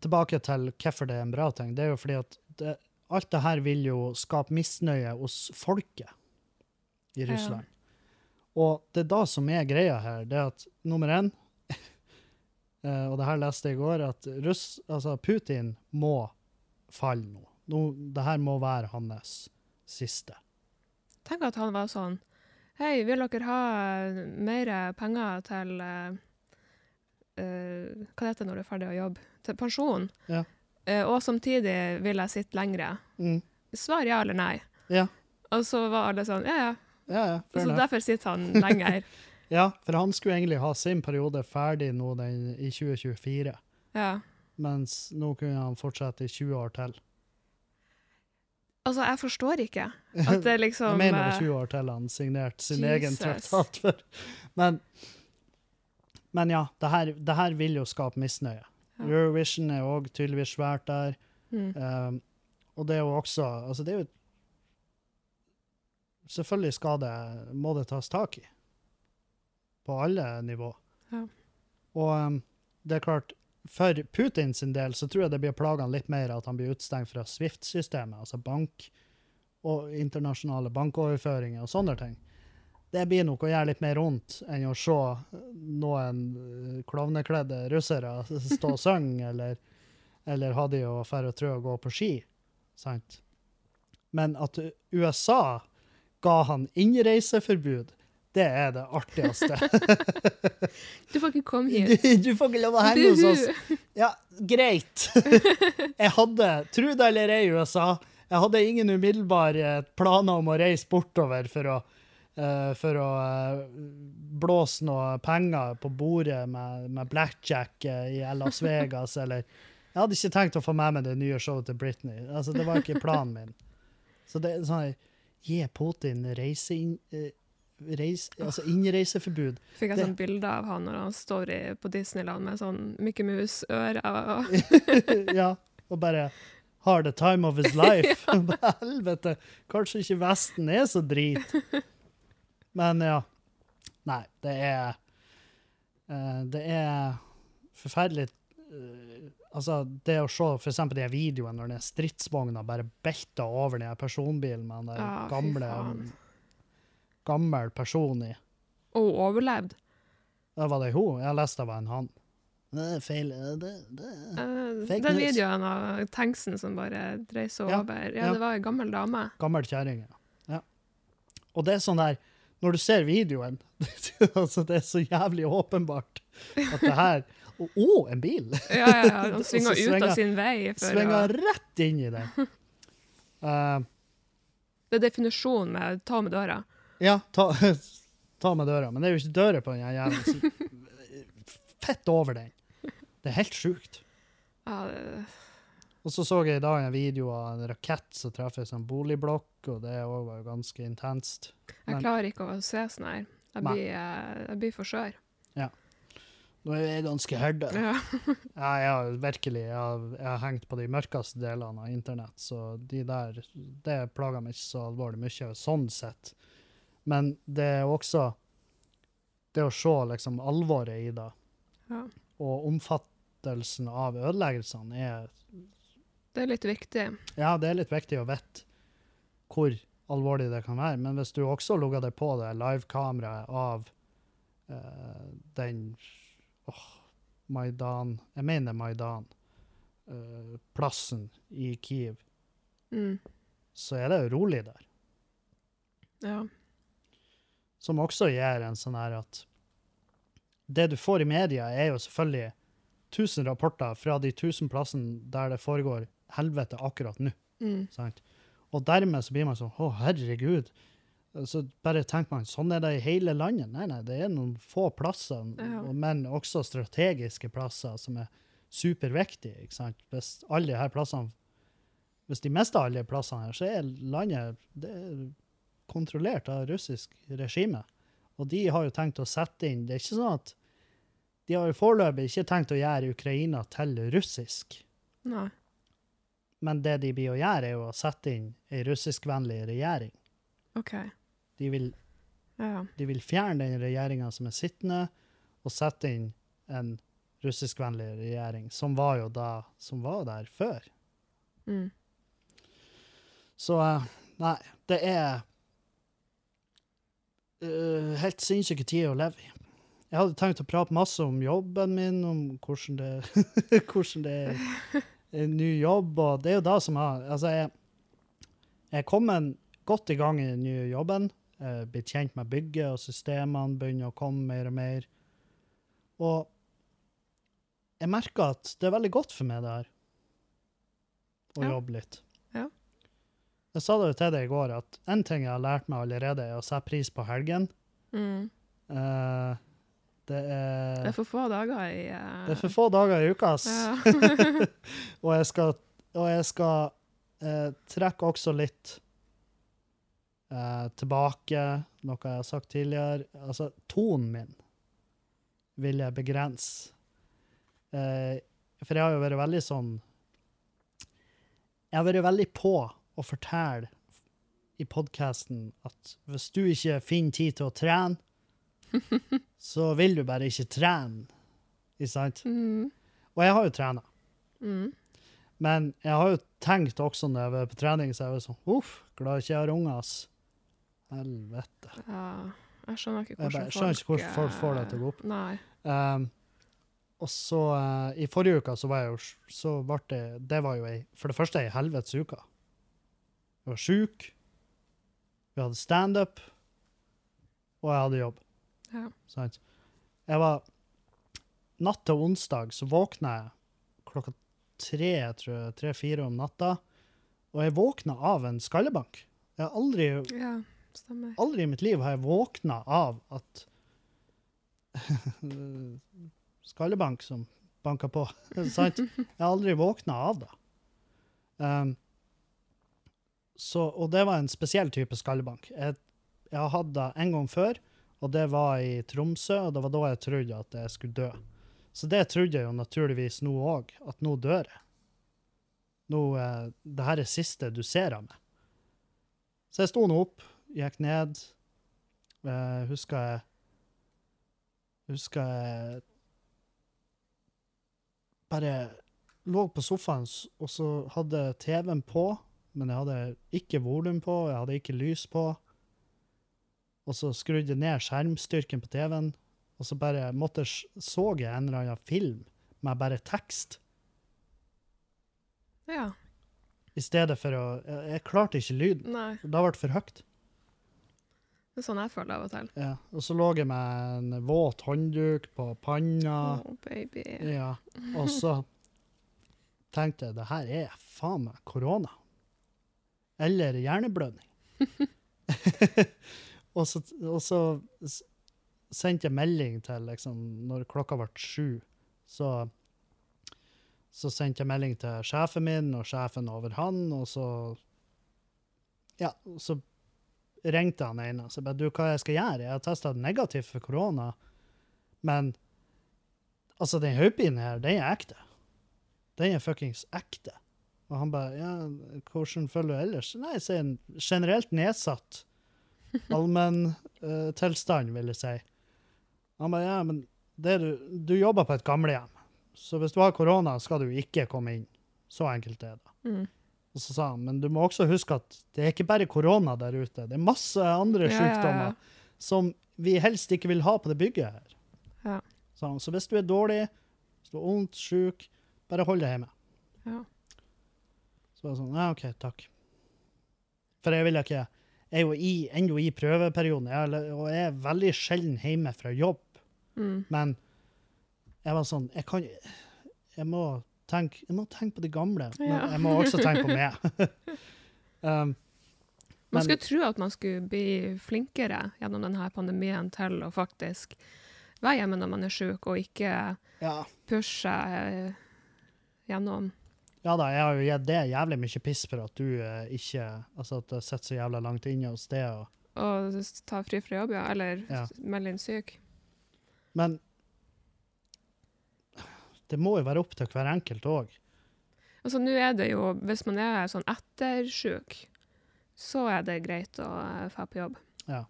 tilbake til hvorfor det er en bra ting. Det er jo fordi at det, alt det her vil jo skape misnøye hos folket i Ja. Og det er da som er greia her, det er at nummer én [LAUGHS] eh, Og det her leste jeg i går, at Russ, altså Putin må falle nå. nå. Det her må være hans siste. Tenk at han var sånn Hei, vil dere ha mer penger til eh, Hva heter det når du er ferdig å jobbe? Til pensjon. Ja. Eh, og samtidig vil jeg sitte lengre. Mm. Svar ja eller nei. Ja. Og så var alle sånn Ja, ja. Ja, ja, Så enough. derfor sitter han lenger. [LAUGHS] Ja, for han skulle egentlig ha sin periode ferdig nå den, i 2024, ja. mens nå kunne han fortsette i 20 år til. Altså, jeg forstår ikke [LAUGHS] at det liksom Jeg mener det eh, er 20 år til han signerte sin Jesus. egen traktat for. Men, men ja, det her, det her vil jo skape misnøye. Eurovision er òg tydeligvis svært der. mm. Um, og det er jo også Altså, det er jo Selvfølgelig skal det, må det tas tak i. På alle nivå. Ja. Og um, det er klart, for Putin sin del så tror jeg det blir plagene litt mer at han blir utestengt fra Swift-systemet, altså bank og internasjonale bankoverføringer og sånne ting. Det blir nok å gjøre litt mer vondt enn å se noen eh, klovnekledde russere stå og [LAUGHS] synge, eller, eller ha de å dra og trø og gå på ski. Sant? Men at USA ga han innreiseforbud, det er det artigste. [LAUGHS] Du får ikke komme [LAUGHS] hit. du får ikke lov å henge hos oss. Ja, greit. Jeg hadde, tro det eller ei, USA, jeg hadde ingen umiddelbare planer om å reise bortover for å, eh, for å eh, blåse noe penger på bordet med, med blackjack eh, i Las [LAUGHS] Vegas, eller Jeg hadde ikke tenkt å få med meg det nye showet til Britney. Altså, det var ikke planen min. Så det er sånn Gi Putin reise inn, eh, reis, altså innreiseforbud. Fikk jeg sånn bilde av han når han står i, på Disneyland med sånn Mickey Mouse-ører. [LAUGHS] ja, og bare har the time of his life. [LAUGHS] Helvete, kanskje ikke Vesten er så drit. Men ja. Nei, det er uh, Det er forferdelig uh, Altså, det å se for eksempel de videoene når den stridsvogna bare belter over den personbilen med den Ja, gamle gammel person i. Og overlevd. Det var det hun. Jeg har lest det var en han. Det er feil. Det, det. er Fake den news. videoen av tanksen som bare dreier seg Ja, over. Ja, ja. det var ei gammel dame. Gammel kjerring, ja. ja. Og det er sånn der når du ser videoen [LAUGHS] altså Det er så jævlig åpenbart at det her Å, å, en bil! [LAUGHS] Ja, ja, ja. Han svinger ut svinger- av sin vei. For å, Svinger rett inn i det. Uh, [LAUGHS] det er definisjonen med ta med døra. ja, ta, ta med døra. Men det er jo ikke dører på den jævla. Fett over den. Det er helt sjukt. Ja, det, Og så så jeg i dag en video av en rakett som treffer en sånn boligblokk, og det òg var jo ganske intenst. jeg klarer ikke å se sånn her. Jeg blir, eh, jeg blir for skjør. Nå er jeg ganske herda. Ja. [LAUGHS] Ja, jeg har virkelig jeg har, jeg har hengt på de mørkeste delene av internett, så de der Det plager meg ikke så alvorlig mye sånn sett. Men det er også det å se liksom alvoret i det, ja. og omfattelsen av ødeleggelsene, er Det er litt viktig. Ja, det er litt viktig å vite hvor alvorlig det kan være, men hvis du også logger deg på det livekameraet av uh, den åh, Maidan Jeg mener Maidan. Uh, plassen i Kiev, Mm. så er det rolig der. Ja. Som også gjør en sånn her at Det du får i media, er jo selvfølgelig 1000 rapporter fra de 1000 plassene der det foregår helvete akkurat nå. Mm. Sant? Og dermed så blir man sånn Å, herregud. Så bare tenker man sånn er det i hele landet. Nei, nei, det er noen få plasser, Ja. men også strategiske plasser som er superviktige. ikke sant? Hvis alle de her plassene Hvis de mister alle de plassene her, så er landet det er kontrollert av russisk regime. Og de har jo tenkt å sette inn Det er ikke sånn at De har jo foreløpig ikke tenkt å gjøre Ukraina til russisk. Nei. Men det de blir å gjøre, er jo å sette inn ei russiskvennlig regjering. OK. De vil, Ja. de vil fjerne den regjeringa som er sittende, og sette inn en russiskvennlig regjering, som var jo da som var der før. Mm. Så eh, nei, det er uh, helt sinnssyke tider å leve i. Jeg hadde tenkt å prate masse om jobben min, om hvordan det, [LAUGHS] hvordan det [LAUGHS] ny jobb, og det er jo da som har Altså, jeg, jeg er kommet godt i gang i den nye jobben. eh, Blitt kjent med bygget, og systemene begynner å komme mer og mer. Og jeg merker at det er veldig godt for meg, det her. Å Ja. jobbe litt. Ja. Jeg sa det jo til deg i går, at en ting jeg har lært meg allerede, er å sette pris på helgen. Mm. Eh, det, er, Det er for få dager i uh... det er for få dager i uka, ass. Ja. [LAUGHS] og jeg skal, og jeg skal eh, trekke også litt eh, tilbake noe jeg har sagt tidligere. Altså, tonen min vil jeg begrense. Eh, for jeg har jo vært veldig sånn Jeg har vært veldig på å fortelle i podkasten at hvis du ikke finner tid til å trene, [LAUGHS] så vil du bare ikke trene. Ikke sant? Mm. Og jeg har jo trena. Mm. Men jeg har jo tenkt også når jeg var på trening, så jeg var sånn Uff, glad ikke jeg har unger, ass. Helvete. Ja. Jeg skjønner ikke Jeg hvordan bare skjønner ikke hvordan folk får det til å gå opp. Nei. Um, og så uh, I forrige uke så var jeg jo så ble det Det var jo ei For det første ei helvetes uke. Jeg var sjuk. Vi hadde standup. Og jeg hadde jobb. Ja. Sant? Jeg var Natt til onsdag så våkna jeg klokka tre, tror jeg, tre-fire om natta. Og jeg våkna av en skallebank. Jeg har aldri, ja, aldri i mitt liv har jeg våkna av at [LAUGHS] Skallebank som banka på. [LAUGHS] Sant? Jeg har aldri våkna av det. Um, så, og det var en spesiell type skallebank. Jeg, jeg har hatt det en gang før, og det var i Tromsø, og det var da jeg trodde at jeg skulle dø. Så det trodde jeg jo naturligvis nå òg, at nå dør jeg. Nå, eh, det her er siste du ser av meg. Så jeg sto nå opp, gikk ned. Uh, husker jeg Husker jeg bare lå på sofaen, og så hadde TV-en på, men jeg hadde ikke volum på, jeg hadde ikke lys på. Og så skrudde jeg ned skjermstyrken på TV-en, og så bare måtte så jeg en eller annen film med bare tekst, Ja. i stedet for å Jeg, jeg klarte ikke lyden. Nei. Det ble for høyt. Det er sånn jeg føler av og til. Ja. Og så lå jeg med en våt håndduk på panna. Å, baby. Ja. Og så tenkte jeg det her er faen meg korona. Eller hjerneblødning. [LAUGHS] og, så, og så sendte jeg melding til liksom, når klokka ble sju. Så, så sendte jeg melding til sjefen min og sjefen over han, og så Ja, så ringte han ene og sa du, hva jeg skal gjøre? Jeg har testa negativt for korona, men altså, den hodepinen her, den er ekte. Den er fuckings ekte. Og han bare Ja, hvordan føler du ellers? Nei, sier en generelt nedsatt [LAUGHS] allmenntilstand, vil jeg si. Han bare Ja, men det du, du jobber på et gamlehjem, så hvis du har korona, skal du ikke komme inn. Så enkelt er det. Mm. Og så sa han, men du må også huske at det er ikke bare korona der ute. Det er masse andre Ja, ja, ja. som vi helst ikke vil ha på det bygget her. Ja. Så, så hvis du er dårlig, hvis du er vondt, syk, bare hold deg hjemme. Ja. Så var jeg sånn, ja, OK, takk. For jeg vil ikke er jo i, ennå i prøveperioden, jeg, og jeg er veldig sjelden hjemme fra jobb. Mm. Men jeg var sånn Jeg kan Jeg må tenke, jeg må tenke på de gamle, men Ja. jeg må også tenke på meg. [LAUGHS] [LAUGHS] um, Man skulle tro at man skulle bli flinkere gjennom denne pandemien til å faktisk være hjemme når man er syk, og ikke ja. pushe eh, gjennom. Ja da, jeg har jo gitt det jævlig mye piss for at du eh, ikke Altså at det sitter så jævla langt inne hos det. Og, Og ta fri fra jobb, ja. Eller Ja. melde inn syk. men det må jo være opp til hver enkelt òg. Altså, nå er det jo Hvis man er sånn ettersjuk, så er det greit å uh, dra på jobb. Ja.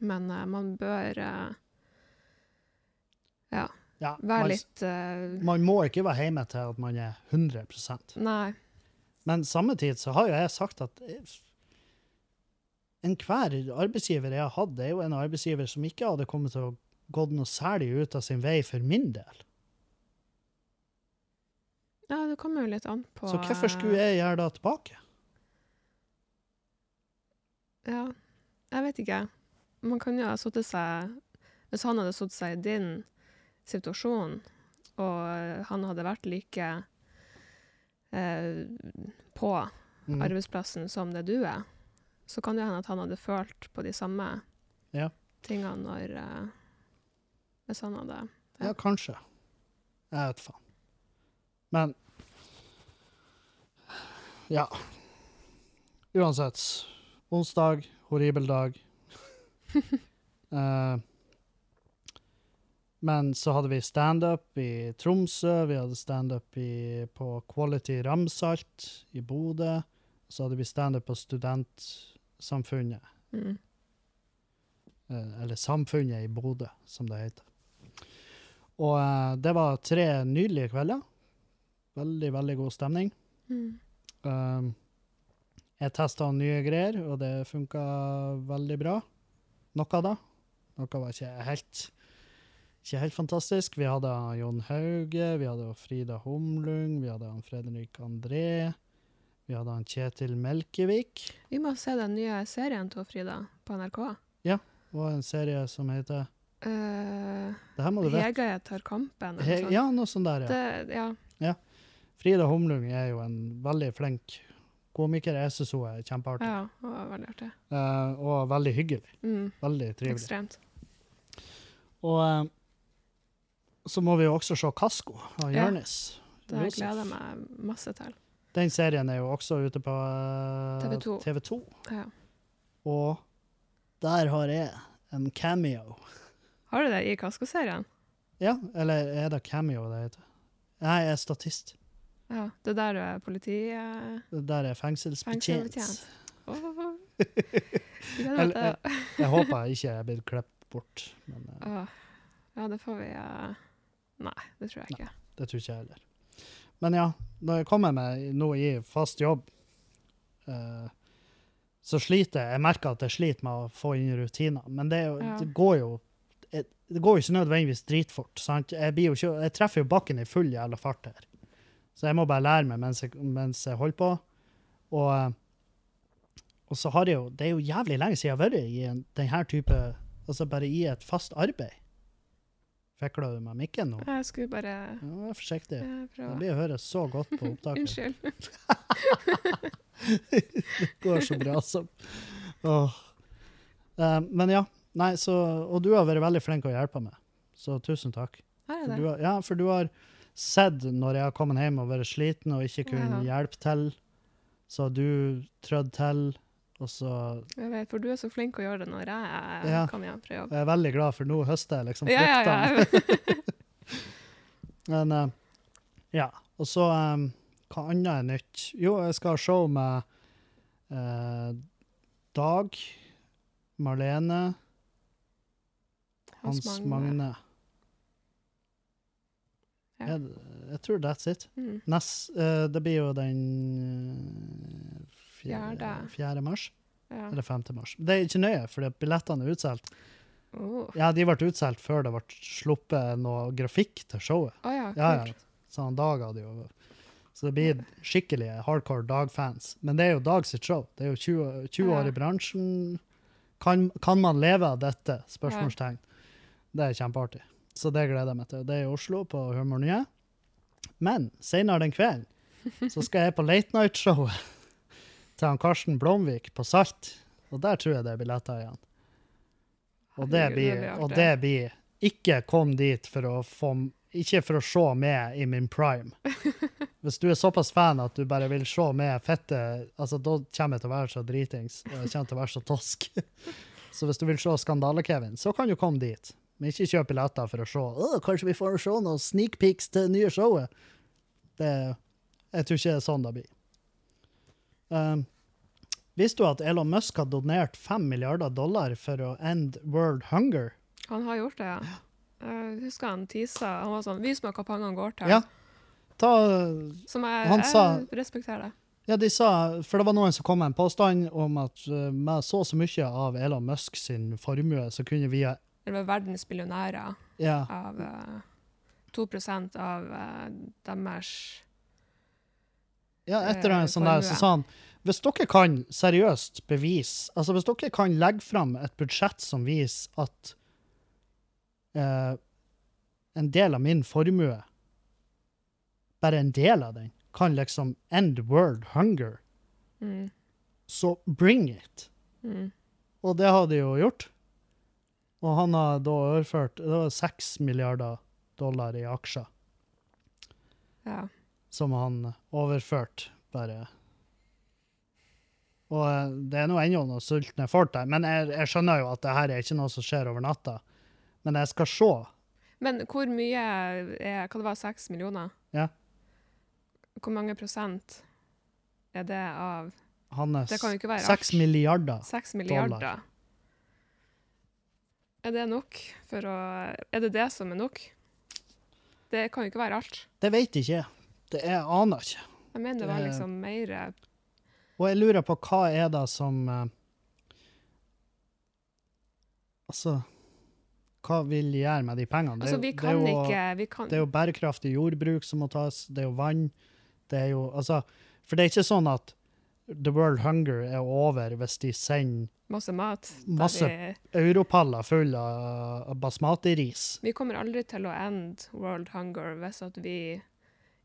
Men eh, man bør eh, Ja, være man, litt uh... man må ikke være hjemme til at man er 100% Nei. Men samme tid så har jo jeg sagt at enhver arbeidsgiver jeg har hatt, er jo en arbeidsgiver som ikke hadde kommet til å gått noe særlig ut av sin vei for min del. Ja, det kommer jo litt an på Så hvorfor skulle jeg gjøre det tilbake? Ja, jeg vet ikke. Man kan jo ha satt seg Hvis han hadde satt seg i din situasjon, og han hadde vært like eh, på Mm. arbeidsplassen som det du er, så kan det hende at han hadde følt på de samme Ja. tingene når eh, Hvis han hadde Ja, kanskje. Jeg vet faen. Men Ja. Uansett. Onsdag, horribel dag. [LAUGHS] Eh, men så hadde vi standup i Tromsø, vi hadde standup i- på Quality Ramsalt i Bodø. Så hadde vi standup på Studentsamfunnet, mm. eh, eller Samfunnet i Bodø, som det heter. Og uh, det var tre nydelige kvelder. Veldig, veldig god stemning. Mm. Um, jeg testa nye greier, og det funka veldig bra. Noe da. Noe var ikke helt, ikke helt fantastisk. Vi hadde Jon Hauge, vi hadde Frida Humlung, vi hadde Fredrik André. Vi hadde Kjetil Melkevik, Vi må se den nye serien til Frida på NRK. Ja, og en serie som heter Uh, Det her må du vite. Hege tar kampen. He, sånn. ja, noe sånt der, ja. Det, ja. Frida Humlung er jo en veldig flink komiker. Jeg syns hun er kjempeartig. ja, var veldig artig. Uh, og veldig hyggelig. Mm. Veldig trivelig. Ekstremt. Og eh, så må vi jo også se Kasko av Ja. Det gleder jeg meg masse til. Den serien er jo også ute på eh, TV 2. TV 2. Ja. Og der har jeg en cameo. Har du det i Kasko-serien? Ja, eller er det cameo det heter? Jeg er statist. Ja. Det der du er politi... Uh, Det Der er fengselsbetjent. Oh. [LAUGHS] jeg, det. Jeg håper jeg ikke er blitt klippet bort, men uh. Ja, det får vi eh, Nei, det tror jeg ikke. det tror ikke jeg heller. Men ja, når jeg kommer meg nå i fast jobb, uh, så sliter jeg. Jeg merker at jeg sliter med å få inn rutiner, men det, jo, Ja. det går jo det går jo ikke nødvendigvis dritfort. sant? Jeg, ikke, jeg treffer jo bakken i full jævla fart her. Så jeg må bare lære meg mens jeg, mens jeg holder på. Og, eh, og så har jeg jo Det er jo jævlig lenge siden jeg har vært i denne type Altså bare i et fast arbeid. Fikla du med mikken nå? Jeg skulle bare Ja, vær forsiktig. Det blir å høre så godt på opptaket. Unnskyld. [LAUGHS] Det går så bra, altså. Åh. Eh, men ja. Nei, så Og du har vært veldig flink å hjelpe meg, så tusen takk. Har jeg For det. du har, ja, for du har sett når jeg har kommet hjem og vært sliten og ikke kunne Ja. hjelpe til, så har du trødd til, og så Jeg vet, for du er så flink å gjøre det når jeg Ja. kommer hjem fra jobb. Jeg er veldig glad, for nå høster jeg liksom Ja, ja, fruktene. ja. [LAUGHS] Men uh, ja. Og så um, Hva annet er nytt? Jo, jeg skal ha show med uh, Dag, Marlene, Hans Magne. Ja. Jeg, jeg tror that's it. Mm. Nest, uh, det blir jo den eh, fjerde, Fjerde. fjerde mars. Ja. Eller 5. mars. Det er ikke nøye, for billettene er utsolgt. Oh. Ja, de ble utsolgt før det ble sluppet noe grafikk til showet. Oh, ja, Ja, ja. kult. Så Dag hadde jo Så det blir skikkelige hardcore Dag-fans. Men det er jo Dag sitt show. Det er jo 20, 20 år i bransjen. Kan, kan man leve av dette? Spørsmålstegn. Det er kjempeartig. Så det gleder jeg meg til. Det er i Oslo, på Humornyet. Men senere den kvelden så skal jeg på Late Night-showet til han Karsten Blomvik på Salt. Og der tror jeg det er billetter igjen. Og det blir, og det blir Ikke kom dit for å få Ikke for å se med i min prime. [LAUGHS] Hvis du er såpass fan at du bare vil se med fette altså Da kommer jeg til å være så dritings, og jeg kommer til å være så tosk. [LAUGHS] Så hvis du vil se Skandale-Kevin, så kan du komme dit. Men ikke kjøp billetter for å se Åh, kanskje vi får se noen sneak peeks til nye showet. Det, jeg tror ikke det er sånn det blir. Um, visste du at Elon Musk har donert 5 milliarder dollar for å end world hunger? Han har gjort det, ja. Jeg husker han tisa. Han var sånn Vis meg hva pengene går til. Ja. Ta, Som jeg, Han jeg sa- respekterer det. ja, de sa, for det var noen som kom med en påstand om at uh, med så og så mye av Elon Musk sin formue, så kunne vi Det var verdens millionærer ja, av uh, 2 av uh, deres ja, etter eh, en sånn der, så sa han hvis dere kan seriøst bevise Altså hvis dere kan legge fram et budsjett som viser at uh, en del av min formue, bare en del av den, kan liksom end world hunger, mm, så bring it. mm. Og det har de jo gjort. Og han har da overført det var 6 milliarder dollar i aksjer Ja. Som han overførte, bare. Og eh, det er nå ennå noen sultne folk der, men jeg, jeg skjønner jo at det her er ikke noe som skjer over natta. Men jeg skal se. Men hvor mye er Hva det var, seks millioner? Ja. Hvor mange prosent er det av Hans Det kan jo ikke være 6 alt. milliarder. 6 milliarder? Dollar. Er det nok for å Er det det som er nok? Det kan jo ikke være alt. Det vet jeg Det jeg aner ikke. Jeg mener det var liksom mer Og jeg lurer på hva er det som eh, Altså Hva vil gjøre med de pengene? Det er Altså, jo- vi det er kan jo- ikke vi kan, Det er jo bærekraftig jordbruk som må tas, det er jo vann. Det er jo Altså, for det er ikke sånn at the world hunger er over hvis de sender Masse mat. Masse- Vi, europaller fulle av av basmati-ris. vi kommer aldri til å end world hunger hvis at vi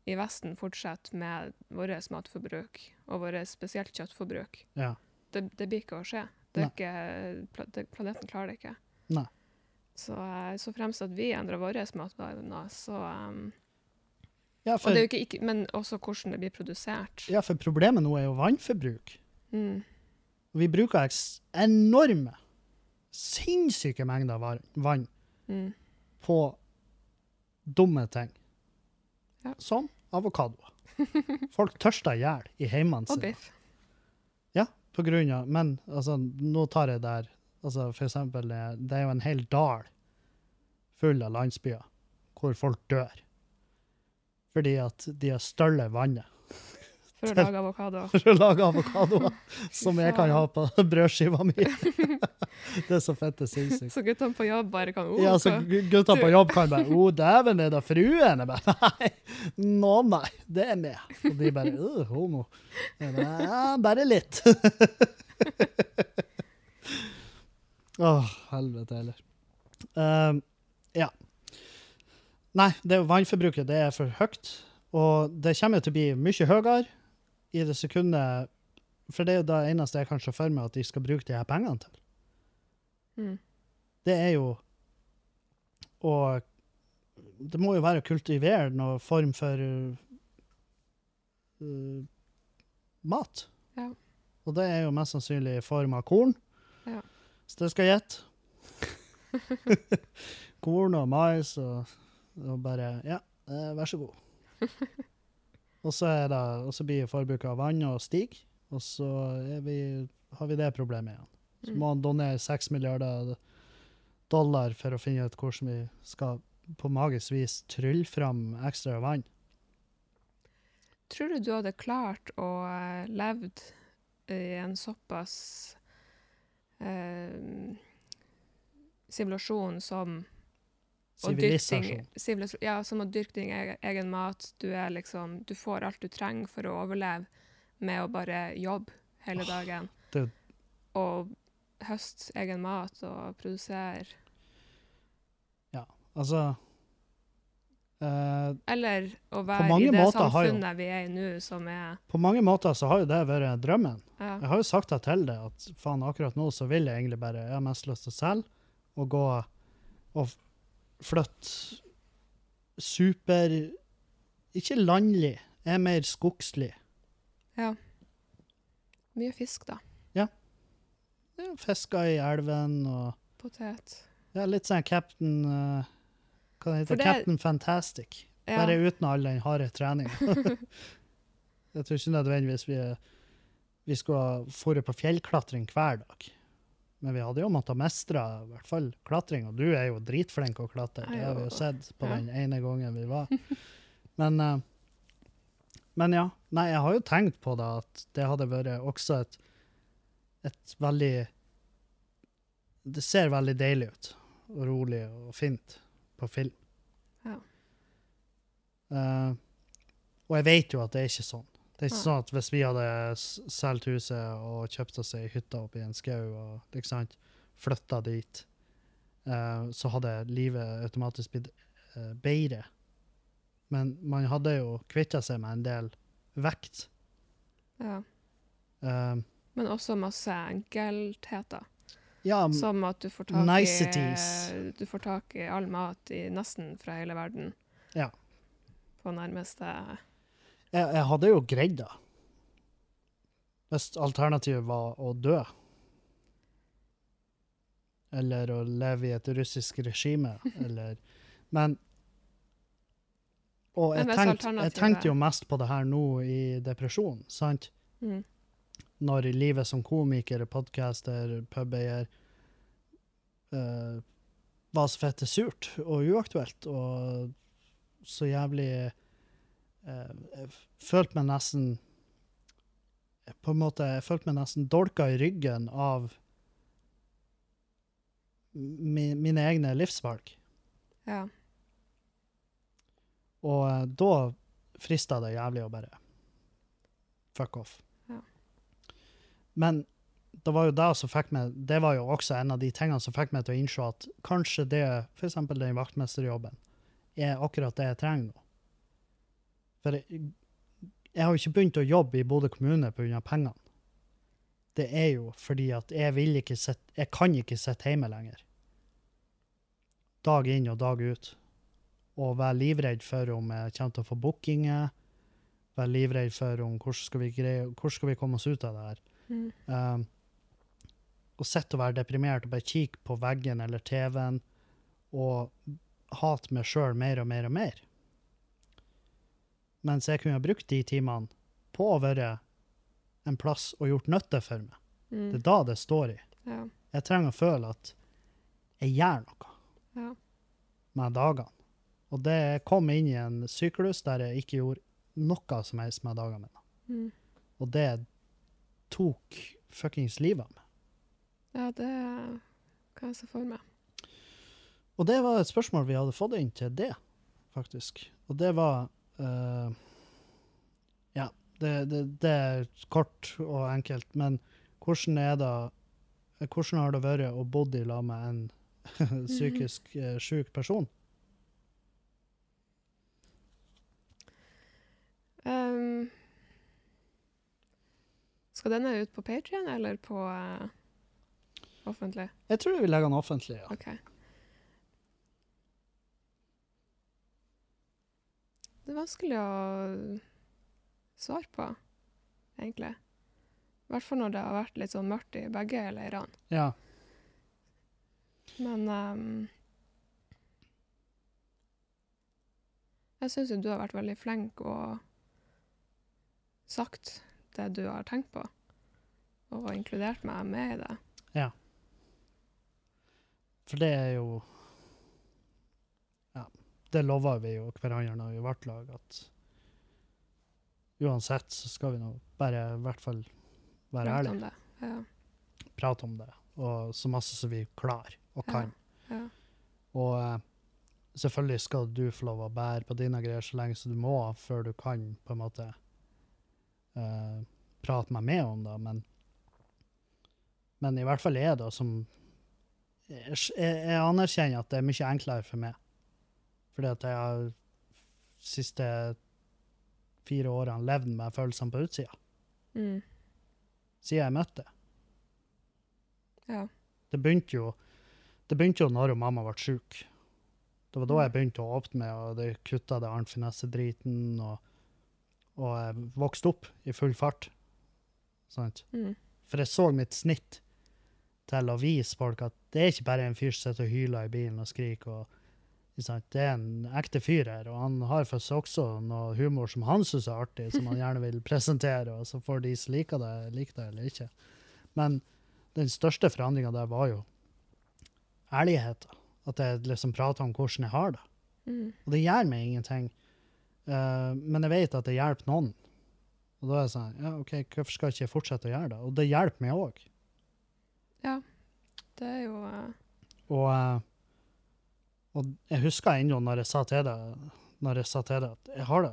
i Vesten fortsette med vårt matforbruk, og vårt spesielt kjøttforbruk. Ja. Det, det blir ikke å skje. Det ikke, planeten klarer det ikke. Nei. Så, eh, så fremst at vi endrer våre matvaner, så um, Ja, Og for, det jo ikke, ikke Men også hvordan det blir produsert. ja, for problemet nå er jo vannforbruk. Mm. Vi bruker enorme, sinnssyke mengder vann Mm. på dumme ting. Ja. Som avokadoer. [LAUGHS] Folk tørster i hjel i heimene Og biff. Ja, på grunn av Men altså, nå tar jeg der altså, For eksempel, det det er jo en hel dal full av landsbyer hvor folk dør. Fordi at de har stølt vannet For å lage avokadoer. [LAUGHS] for å lage avokadoer som jeg kan ha på brødskiva mi. [LAUGHS] Det er så fette sinnssykt. Så guttene på jobb bare kan oh, Ja, så guttene på jobb kan bare 'Å, dæven, er det fruen?' Jeg bare [LAUGHS] 'Nei, nå nei, det er meg'. Og de bare 'Å, homo'. Jeg bare, ja, bare litt. Åh, helvete heller. Um, ja. Nei, det vannforbruket det er for høyt, og det kommer til å bli mye høyere i det sekundet For det er jo det eneste jeg kan se for meg at de skal bruke de her pengene til. Mm. Det er jo Og det må jo være å kultivere noen form for uh, mat. Ja. Og det er jo mest sannsynlig i form av korn. Ja. Så det skal jeg gjette. [LAUGHS] korn og mais og, og bare Ja, eh, vær så god. [LAUGHS] og så er det, og så blir forbruket av vann og stig, og så vi, har vi det problemet igjen. Så må han donere seks milliarder dollar for å finne ut hvordan vi skal på magisk vis trylle fram ekstra vann. Tror du du hadde klart å uh, levd i en såpass eh, simulasjon som Sivilisasjon. Ja, som å dyrke din egen, mat. Du liksom Du får alt du trenger for å overleve med å bare jobbe hele dagen. det- Og høste egen mat og produsere Ja, Altså eh, Eller å være i det har jo- samfunnet vi er i nå, som er På mange måter så har jo det vært drømmen. ja. Jeg har jo sagt det til deg, at faen, akkurat nå så vil jeg egentlig bare Jeg har mest lyst til å selge og gå og f- flytte super Ikke landlig, er mer skogslig. ja. Mye fisk, da. Ja, Fisker i elven og Potet. ja, Litt sånn Captain uh, Hva heter det- Captain Fantastic. Ja. Bare uten all den harde treninga. [LAUGHS] jeg tror ikke nødvendigvis vi, vi ha dratt på fjellklatring hver dag. Men vi hadde jo måttet mestre i hvert fall klatring, og du er jo dritflink å klatre. Det har vi jo sett på den ene gangen vi var. [LAUGHS] Men, eh, men ja. Nei, jeg har jo tenkt på det at det hadde vært også et, et veldig Det ser veldig deilig ut. Og rolig og fint på film. Ja. Uh, og jeg vet jo at det er ikke sånn. Det er ikke sånn at hvis vi hadde solgt huset og kjøpt oss ei hytte oppe i en skau og liksom flytta dit, eh, så hadde livet automatisk blitt eh, bedre. Men man hadde jo kvitta seg med en del vekt. Ja. Eh, Men også masse enkeltheter. ja, Som at du får tak Niceties. i Du får tak i all mat i nesten fra hele verden. Ja. På nærmeste jeg, jeg hadde jo greid det. Hvis alternativet var å dø. Eller å leve i et russisk regime, [LAUGHS] eller Men Og jeg tenkt, jeg tenkte jo mest på det her nå i depresjon, sant? mm. Når i livet som komiker, podcaster, pubeier uh, var så fette surt og uaktuelt og så jævlig Jeg følte meg nesten På en måte, jeg følte meg nesten dolka i ryggen av mi, mine egne livsvalg. Ja. Og eh, da frista det jævlig å bare fuck off. Ja. Men det var jo det som fikk meg Det var jo også en av de tingene som fikk meg til å innse at kanskje det, f.eks. den vaktmesterjobben, er akkurat det jeg trenger nå. For jeg, jeg har jo ikke begynt å jobbe i Bodø kommune pga. pengene. Det er jo fordi at jeg vil ikke sitte Jeg kan ikke sitte hjemme lenger. Dag inn og dag ut og være livredd for om jeg kommer til å få bookinger. Være livredd for om hvordan skal vi greie, hvordan skal vi komme oss ut av det her. Mm. Um, og sitte og være deprimert og bare kikke på veggen eller TV-en og hate meg sjøl mer og mer og mer. Mens jeg kunne ha brukt de timene på å være en plass og gjort nytte for meg. Mm. Det er da det står i. Ja. Jeg trenger å føle at jeg gjør noe Ja. med dagene. Og det kom inn i en syklus der jeg ikke gjorde noe som helst med dagene mine. Mm. Og det tok fuckings livet av meg. ja, det kan jeg se for meg. Og det var et spørsmål vi hadde fått inn til det, faktisk. Og det var eh, Ja, det, det, det er kort og enkelt, men hvordan er det Hvordan har det vært å bo i lag med en [LAUGHS] psykisk uh, syk person? Um, skal denne ut på Patrion eller på uh, offentlig? Jeg tror vi legger den offentlig, ja. OK. Det er vanskelig å svare på, egentlig. I hvert fall når det har vært litt sånn mørkt i begge leirene. ja. Men um, Jeg syns jo du har vært veldig flink og sagt det du har tenkt på, og inkludert meg med i det. Ja. For det er jo. Det lova vi jo hverandre når vi ble lag, at uansett så skal vi nå bare i hvert fall være Prate ærlige. om det. Ja. Prate om det. Og så masse som vi klarer og kan. ja. Og eh, selvfølgelig skal du få lov å bære på dine greier så lenge som du må, før du kan på en måte uh, prate meg med om det, men men i hvert fall er det som jeg jeg anerkjenner at det er mye enklere for meg. Fordi at jeg har siste fire årene levd med følelsene på utsida, Mm. siden jeg møtte ja. Det begynte jo det begynte jo når mamma ble sjuk. Det var da jeg begynte å åpne med, og det kutta det Arnt Finesse-driten, og, og jeg vokste opp i full fart. Sant? Mm. For jeg så mitt snitt til å vise folk at det er ikke bare en fyr som sitter og hyler i bilen og skriker. Og? Det er en ekte fyr her, og han har faktisk også noe humor som han syns er artig, som han gjerne vil presentere, og så får de som liker det, like det eller ikke. Men den største forandringa der var jo ærligheten. At jeg liksom prater om hvordan jeg har det. Mm. Og det gjør meg ingenting. Uh, men jeg vet at det hjelper noen. Og da er jeg sånn Ja, OK, hvorfor skal ikke jeg fortsette å gjøre det? Og det hjelper meg òg. ja. Det er jo uh... Og, eh, og jeg husker ennå når jeg sa til deg når jeg sa til deg at jeg har det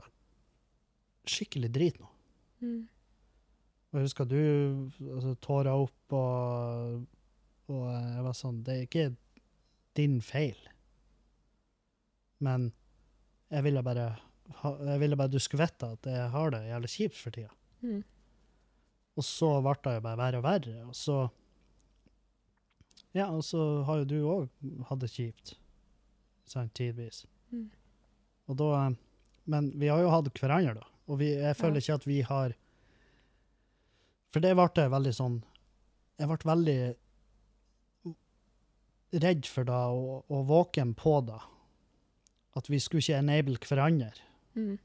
skikkelig drit nå. mm. Og jeg husker du altså, tåra opp, og, og jeg var sånn Det er ikke din feil. Men jeg ville bare jeg ville bare du skulle vite at jeg har det jævlig kjipt for tida. Mm. Og så ble det jo bare verre og verre. Og så Ja, og så har jo du òg hatt det kjipt. Sånn tidvis. Mm. Og da Men vi har jo hatt hverandre, da. Og vi, jeg føler Ja. ikke at vi har For det ble jeg veldig sånn Jeg ble veldig redd for det og, og våken på det. At vi skulle ikke enable hverandre. Mm.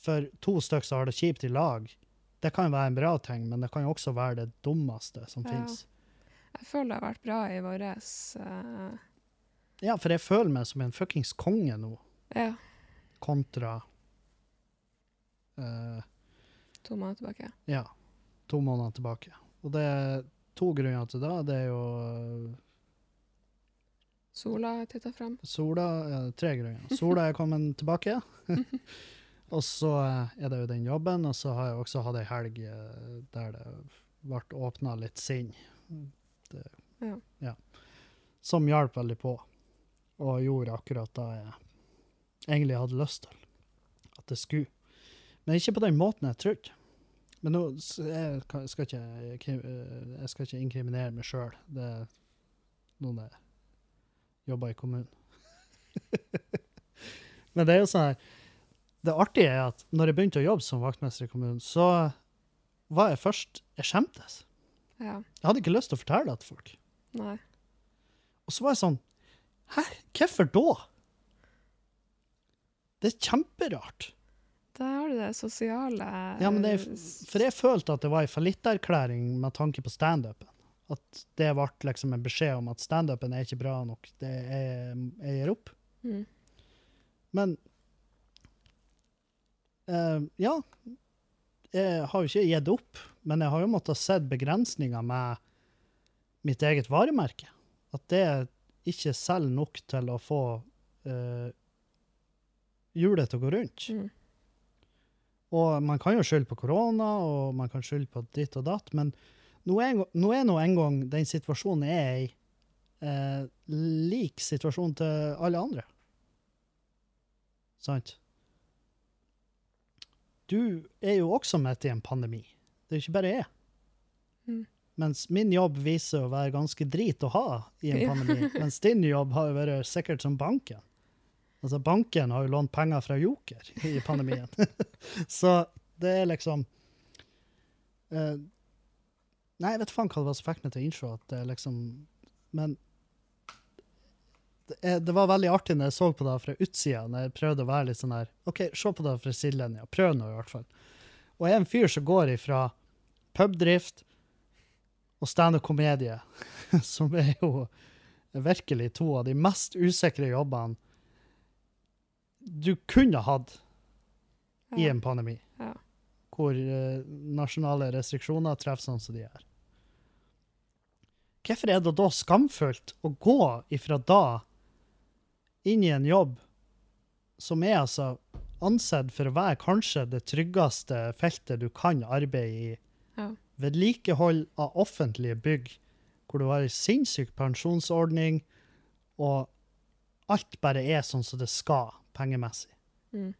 For to stykker som har det kjipt i lag, det kan være en bra ting, men det kan jo også være det dummeste som Ja. finnes. Jeg føler det har vært bra i våres eh, Ja, for jeg føler meg som en fuckings konge nå, Ja, kontra eh, to måneder tilbake. ja, to måneder tilbake. Og det er to grunner til det. Det er jo eh, Sola titta frem. sola ja, Tre grunner. Sola er kommet tilbake. [LAUGHS] og så eh, er det jo den jobben, og så har jeg også hatt ei helg eh, der det ble åpna litt sinn. Det, Ja. Som hjalp veldig på, og gjorde akkurat det jeg egentlig hadde lyst til at det skulle. Men ikke på den måten jeg trodde. Men nå jeg skal ikke, eh, jeg skal ikke inkriminere meg sjøl. Det er noen jeg jobber i kommunen. [LAUGHS] Men det er jo sånn her Det artige er at når jeg begynte å jobbe som vaktmester i kommunen, så var jeg først Jeg skjemtes. Ja. Jeg hadde ikke lyst til å fortelle det til folk. Nei. Og så var jeg sånn Hæ? Hvorfor da? Det er kjemperart. Der har du det sosiale Ja, men det er, eh, for jeg følte at det var en fallitterklæring med tanke på standupen. At det ble liksom en beskjed om at standupen er ikke bra nok. Det er, jeg gir opp. mm. Men uh, Ja. Jeg har jo ikke gitt opp, men jeg har jo måttet sett begrensninger med mitt eget varemerke. At det ikke selger nok til å få uh, hjulet til å gå rundt. Mm. Og man kan jo skylde på korona, og man kan skylde på ditt og datt, men nå er, nå engang en gang den situasjonen jeg er i, eh, lik situasjonen til alle andre. Sant? Du er jo også midt i en pandemi. Det er jo ikke bare jeg. Mm. Mens min jobb viser å være ganske drit å ha i en Ja. pandemi. Mens din jobb har jo vært sikkert som banken. Altså, banken har jo lånt penger fra Joker i pandemien. [LAUGHS] Så det er liksom uh, Nei, jeg vet faen hva det var som fikk meg til å innse at det liksom Men det, det var veldig artig når jeg så på det fra utsida, når jeg prøvde å være litt sånn her OK, se på det fra sidelinja. Prøv nå, i hvert fall. Og jeg er en fyr som går ifra pubdrift og standup-komedie, [LAUGHS] som er jo virkelig to av de mest usikre jobbene du kunne hatt i en pandemi, Ja. hvor eh, nasjonale restriksjoner treffer sånn som de gjør. Hvorfor er det da skamfullt å gå ifra da inn i en jobb som er altså ansett for å være kanskje det tryggeste feltet du kan arbeide i? Ja. Vedlikehold av offentlige bygg, hvor du har en sinnssyk pensjonsordning, og alt bare er sånn som det skal, pengemessig. Mm.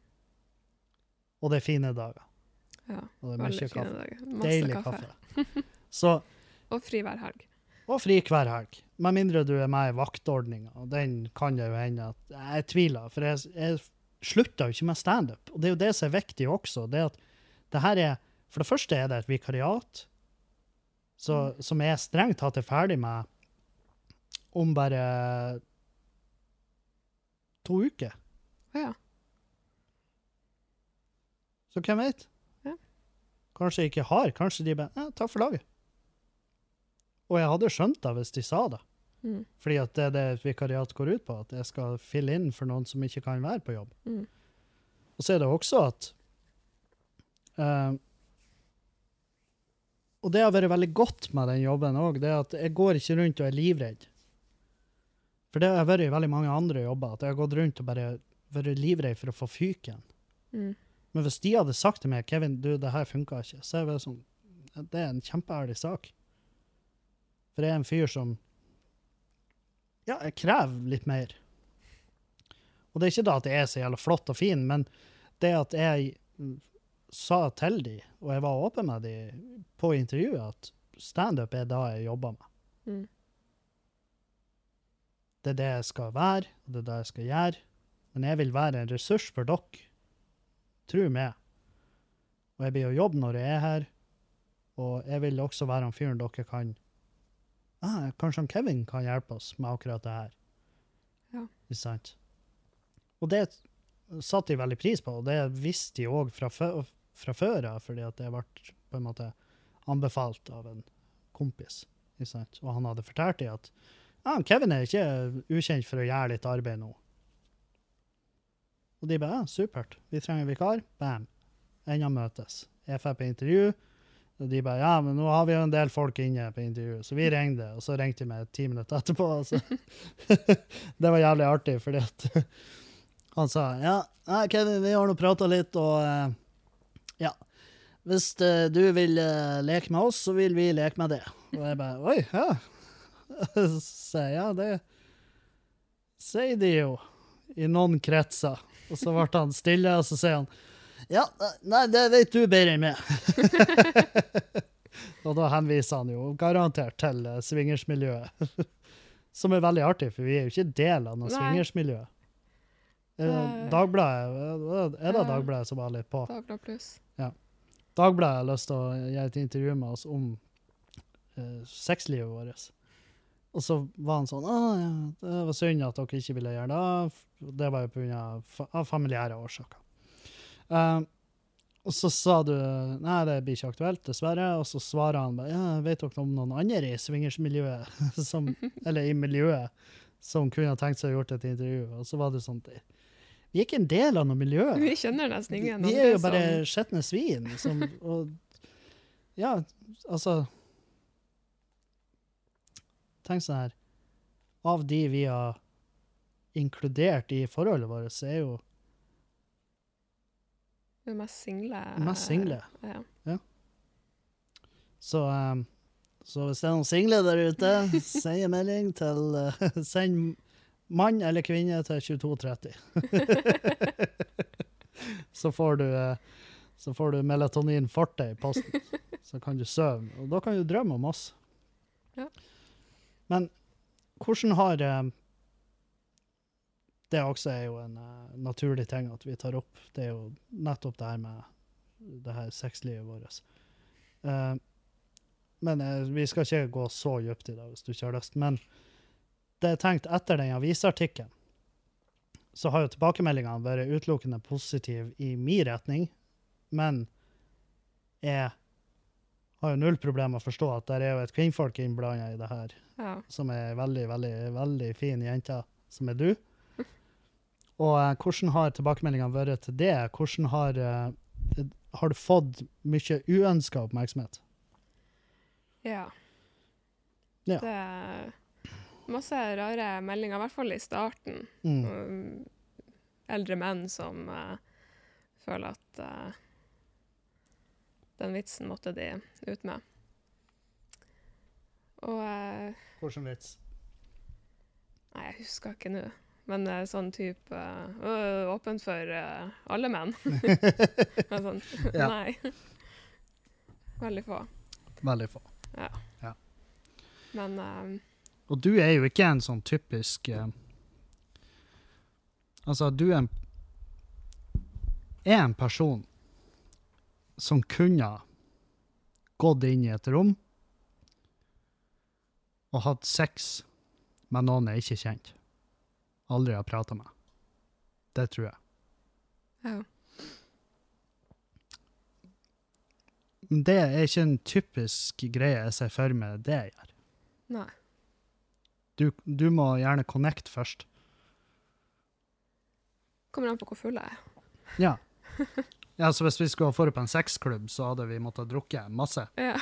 Og det er fine dager. ja. Og det er Veldig fine kaffe. dager. Masse Deilig kaffe. kaffe. [LAUGHS] Så, Og fri hver helg. og fri hver helg. Med mindre du er med i vaktordninga. Og den kan det jo hende at Jeg tviler, for jeg, jeg slutta jo ikke med standup. Og det er jo det som er viktig også. det at det her er, For det første er det et vikariat så, som jeg strengt tatt er ferdig med om bare to uker. Ja. Så hvem vet? Ja. Kanskje jeg ikke har. Kanskje de bare ja, 'Takk for laget'. Og jeg hadde skjønt det hvis de sa det. Mm. Fordi at det er det et vikariat går ut på, at jeg skal fylle inn for noen som ikke kan være på jobb. Mm. Og så er det også at eh, Og det har vært veldig godt med den jobben òg, det at jeg går ikke rundt og er livredd. For det har vært i veldig mange andre jobber, at jeg har gått rundt og bare vært livredd for å få fyken. Mm. Men hvis de hadde sagt til meg Kevin, du, det her funka ikke, så er det sånn Det er en kjempeærlig sak. For jeg er en fyr som Ja, jeg krever litt mer. Og det er ikke da at jeg er så jævla flott og fin, men det at jeg sa til de, og jeg var åpen med de på intervjuet, at standup er da jeg jobber med. Mm. Det er det jeg skal være, og det er det jeg skal gjøre. Men jeg vil være en ressurs for dere. Tro meg. Og jeg blir å jobbe når jeg er her. Og jeg vil også være han fyren dere kan ah, Kanskje han Kevin kan hjelpe oss med akkurat det her. Ja. Ikke sant? Og det satte de veldig pris på, og det visste de òg fra, fø fra før av, fordi at det ble på en måte anbefalt av en kompis. Og han hadde fortalt dem at ja, Kevin er ikke ukjent for å gjøre litt arbeid nå. Og de bare ja, supert, vi trenger vikar. Bam. Enda møtes. Jeg får på intervju. Og de bare ja, men nå har vi jo en del folk inne på intervju, så vi ringte, og så ringte de meg ti minutter etterpå. Altså. [LAUGHS] det var jævlig artig, fordi at [LAUGHS] han sa ja, ja Kevin, vi har nå prata litt, og eh, ja. Hvis eh, du vil eh, leke med oss, så vil vi leke med det. Og jeg bare oi, ja. [LAUGHS] Så jeg, ja, det sier de jo i noen kretser. Og så ble han stille, og så sier han ja, nei, det vet du bedre enn meg. [LAUGHS] og da henviser han jo garantert til uh, swingersmiljøet. [LAUGHS] Som er veldig artig, for vi er jo ikke del av noe Nei. swingersmiljø. Eh. Dagbladet, eh, er det Dagbladet som var litt på? Dagbladet pluss. Dagbladet har lyst til å gjøre et intervju med oss om uh, sexlivet vårt. Og så var han sånn Å, ja, det var synd at dere ikke ville gjøre det. Det var jo pga. Fa familiære årsaker. Uh, og så sa du nei, det blir ikke aktuelt, dessverre. Og så svarer han bare ja, vet dere om noen andre i swingersmiljøet, [LAUGHS] som, [LAUGHS] eller i miljøet, som kunne tenkt seg å gjort et intervju? Og så var det sånn Vi er ikke en del av noe miljø. [LAUGHS] Vi kjenner nesten ingen vi er jo bare som skjetne svin. Som, [LAUGHS] og, ja, altså Tenk sånn her Av de vi har inkludert i forholdet vårt, så er jo Det mest single. Mest single. Ja. Så, um, så hvis det er noen single der ute, [LAUGHS] send en melding til uh, Send mann eller kvinne til 2230. [LAUGHS] så får du eh, så får du melatonin forte i posten. Så kan du sove. Og da kan du drømme om oss. Ja. Men hvordan har eh, Det også er jo en eh, naturlig ting at vi tar opp. Det er jo nettopp det her med det her sexlivet vårt. Men vi skal ikke gå så dypt i det hvis du ikke har lyst. Men det er tenkt etter den avisartikkelen, så har jo tilbakemeldingene vært utelukkende positive i min retning, men jeg har jo null problem med å forstå at det er jo et kvinnfolk innblanda i det her, ja. som er veldig, veldig, veldig fin jente, som er du. [LAUGHS] Og eh, hvordan har tilbakemeldingene vært til det? Hvordan har, eh, har du fått mye uønska oppmerksomhet? Ja. Ja. Det masse rare meldinger, i hvert fall i starten. Mm. Eldre menn som uh, føler at uh, den vitsen måtte de ut med. Og uh, Hvilken vits? Nei, jeg husker ikke nå. Men uh, sånn type uh, Åpent for uh, alle menn. [LAUGHS] [LAUGHS] Men sånn, Ja. nei. Veldig få. Veldig få. Men eh, Og du er jo ikke en sånn typisk eh, Altså, du er en, er en person som kunne gått inn i et rom og hatt sex med noen jeg ikke kjente. Aldri har prata med. Det tror jeg. ja. Men det er ikke en typisk greie jeg ser for meg det jeg gjør. Nei. Du, du må gjerne connect først. Kommer an på hvor full jeg er. Ja. ja, så hvis vi skulle ha vært på en sexklubb, så hadde vi måttet drukke masse. Ja.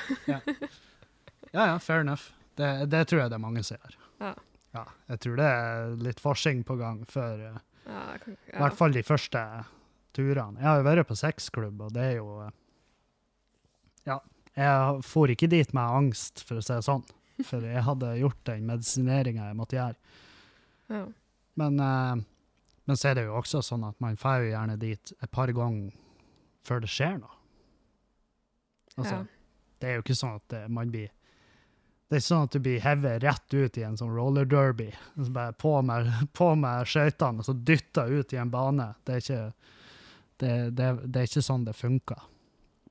Ja, ja, fair enough. Det, det tror jeg det er mange som gjør. Ja. Ja, jeg tror det er litt forsing på gang før eh, Ja, kan, ja. I hvert fall de første turene. Jeg har jo vært på sexklubb, og det er jo eh, Ja. Jeg for ikke dit med angst, for å si det sånn. For jeg hadde gjort den medisineringa jeg måtte gjøre. ja. Men, eh, men så er det jo også sånn at man får jo gjerne dit et par ganger før det skjer noe. Altså, ja. det er jo ikke sånn at man blir Det er ikke sånn at du blir hevet rett ut i en sånn roller derby. Så bare på med, på med skøytene og så dytta ut i en bane. Det er ikke, det, det, det er ikke sånn det funker.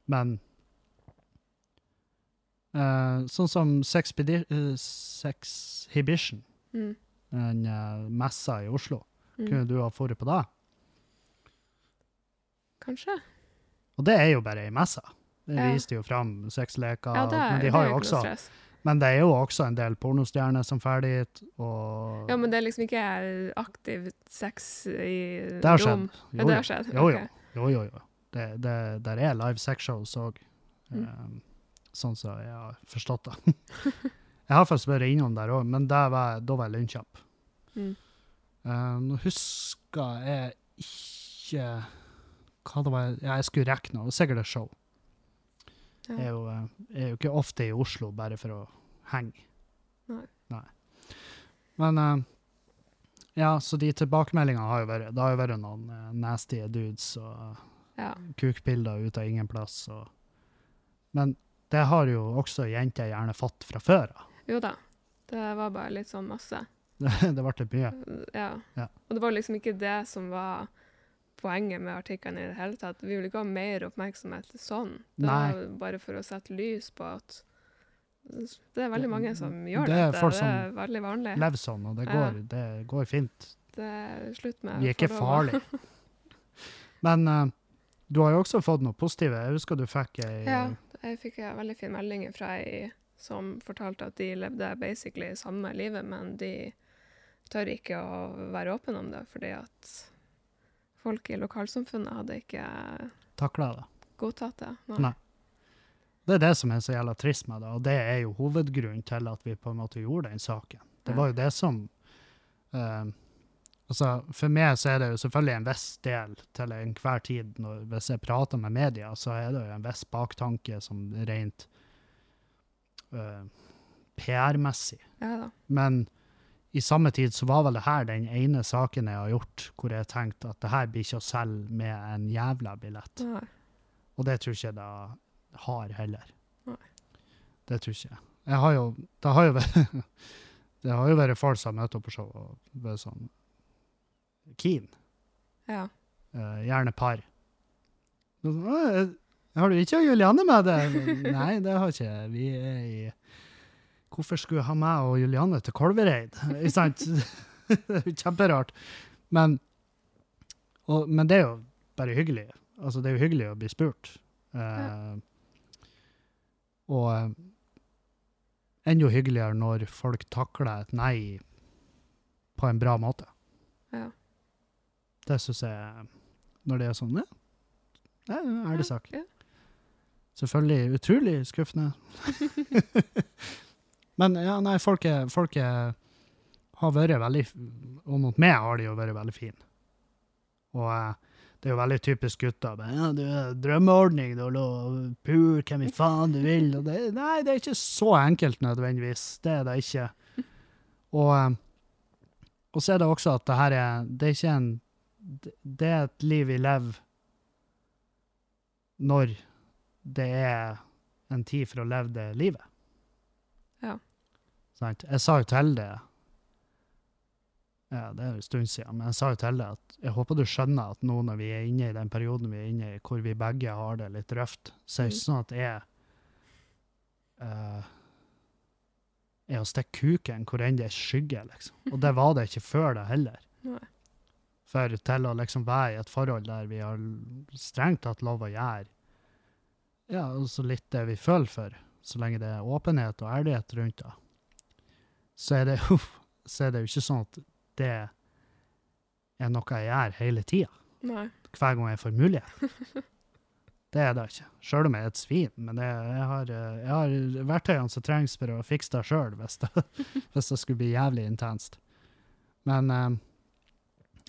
Men eh, sånn som Sexpedi- uh, Sexhibition, Mm. den uh, messa i Oslo, Mm. kunne du ha dratt på det? Kanskje. Og det er jo bare ei messe. Det Ja. viste jo fram sexleker, Ja, det er, men de har jo også stress. Men det er jo også en del pornostjerner som drar dit, og Ja, men det er liksom ikke aktiv sex i Det har rom. Jo, Ja, det har skjedd? Jo, jo. Jo, jo, jo. Det, det, der er live sexshows òg, Mm. Sånn som jeg har forstått det. [LAUGHS] jeg har faktisk vært innom der òg, men var, da var jeg lynkjapp. Mm. Uh, nå husker jeg ikke hva det var ja, Jeg skulle rekke noe. Sikkert et show. Jeg er, Ja. jo, eh, jeg er jo ikke ofte i Oslo bare for å henge. Nei. Men uh, ja, så de tilbakemeldingene har jo vært Det har jo vært noen uh, nasty dudes og ja. kukbilder ut av ingen plass. Og, men det har jo også jenter gjerne fått fra før av. Jo da. Det var bare litt sånn masse. Det, [LAUGHS] det ble litt mye. Ja. Ja. Og det var liksom ikke det som var poenget med artikkelen i det hele tatt. Vi ville ikke ha mer oppmerksomhet sånn. Det Nei. var bare for å sette lys på at det er veldig mange som gjør Det er folk det er veldig vanlig. Lever sånn, og det Ja. går, det går fint. Det er slutt med Vi er ikke farlige. [LAUGHS] Men uh, du har jo også fått noe positive. Jeg husker du fikk ei Ja, jeg fikk en veldig fin melding fra ei som fortalte at de levde basically samme livet, men de tør ikke å være åpne om det, fordi at folk i lokalsamfunnet hadde ikke takla det. godtatt det. Nei. Det er det som er så jævla trist med det, og det er jo hovedgrunnen til at vi på en måte gjorde den saken. Det var jo det som eh, Altså, for meg så er det jo selvfølgelig en viss del til enhver tid. Når, hvis jeg prater med media, så er det jo en viss baktanke som rent uh, PR-messig. Ja da. Men i samme tid så var vel det her den ene saken jeg har gjort hvor jeg tenkte at det her blir ikke å selge med en jævla billett. Nei. Og det tror ikke jeg det har heller. Nei. Det tror ikke jeg. Jeg har jo, det har jo vært [LAUGHS] det har jo vært folk som har møtt opp på show og vært sånn keen. Ja. Uh, gjerne par. Og så, «Å, eh, Har du ikke Julianne med deg? Nei, det har ikke. Vi er i Hvorfor skulle jeg ha meg og Julianne til Kolvereid? Ikke sant? [LAUGHS] Er kjemperart. Men, og, men det er jo bare hyggelig. Altså, det er jo hyggelig å bli spurt. Eh, Og eh, enda hyggeligere når folk takler et nei på en bra måte. Ja. Det syns jeg Når det er sånn, ja. Det er en ærlig sak. ja. Selvfølgelig utrolig skuffende. [LAUGHS] Men ja, nei, folk, er, folk er, har vært veldig Og mot meg har de jo vært veldig fine. Og eh, det er jo veldig typisk gutter. Men, Ja, du er drømmeordning, du har pur, hvem i faen du vil. Og det, nei, det er ikke så enkelt nødvendigvis. Det er det ikke. [LAUGHS] Og, eh, og så er det også at det her er Det er ikke en Det er et liv vi lever når det er en tid for å leve det livet. Ja. Sant? Jeg sa jo til det Ja, det er en stund siden, men jeg sa jo til det at jeg håper du skjønner at nå når vi er inne i den perioden vi er inne i, hvor vi begge har det litt røft, så er det ikke sånn at jeg uh, er å stikke kuken hvor enn det er skygge, liksom. Og det var det ikke før det heller. Nei. For til å liksom være i et forhold der vi har strengt tatt lov å gjøre ja, altså litt det vi føler for, så lenge det er åpenhet og ærlighet rundt det, så er det jo, [LAUGHS] så er det jo ikke sånn at det er noe jeg gjør hele tida, hver gang jeg får mulighet. [LAUGHS] Det er det ikke. Sjøl om jeg er et svin, men det, jeg, har, jeg har verktøyene som trengs for å fikse det sjøl, hvis, [LAUGHS] hvis det skulle bli jævlig intenst. Men eh,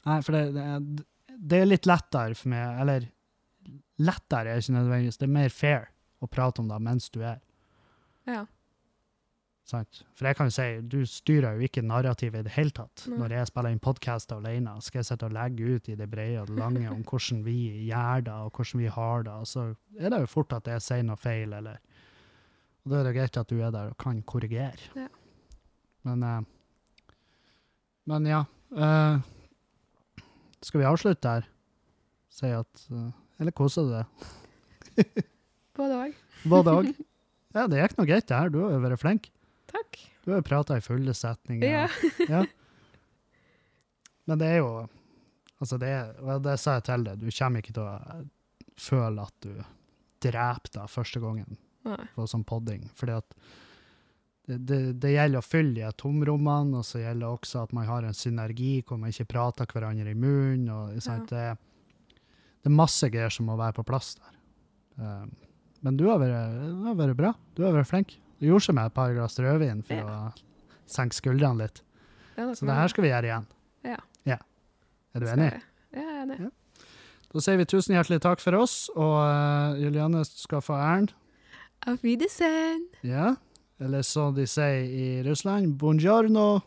Nei, for det, det, det er litt lettere for meg, eller lettere er ikke nødvendigvis, det er mer fair å prate om det mens du er. Ja. Sant? For jeg kan jo si, du styrer jo ikke narrativet i det hele tatt. Nei. Når jeg spiller inn podkaster alene, skal jeg sitte og legge ut i det brede og det lange om hvordan vi gjør det, og hvordan vi har det, så er det jo fort at jeg sier noe feil, eller Og da er det greit at du er der og kan korrigere. Ja. Men eh, Men ja. eh, skal vi avslutte her? Si at eh, Eller koser du deg? [LAUGHS] Både òg. Både òg? [LAUGHS] Ja, det gikk nå greit, det her. Du har jo vært flink. Takk. Du har jo prata i fulle setninger. Ja. ja. [LAUGHS] Men det er jo Altså, det det sa jeg til deg, du kommer ikke til å føle at du dreper deg første gangen på sånn podding. Fordi at det, det, det gjelder å fylle de tomrommene, og så gjelder det også at man har en synergi hvor man ikke prater hverandre i munnen. og ja. Det, det er masse greier som må være på plass der. Um, men du har, vært, du har vært bra. Du har vært flink. Du gjorde seg med et par glass rødvin for Ja. å senke skuldrene litt. Ja, Så det her skal vi gjøre igjen. Ja. Er du enig? Ja, jeg er enig. Da sier vi tusen hjertelig takk for oss, og uh, Julianne skal få æren. Auf Wiedersehen! Ja, eller som de sier i Russland, buongiorno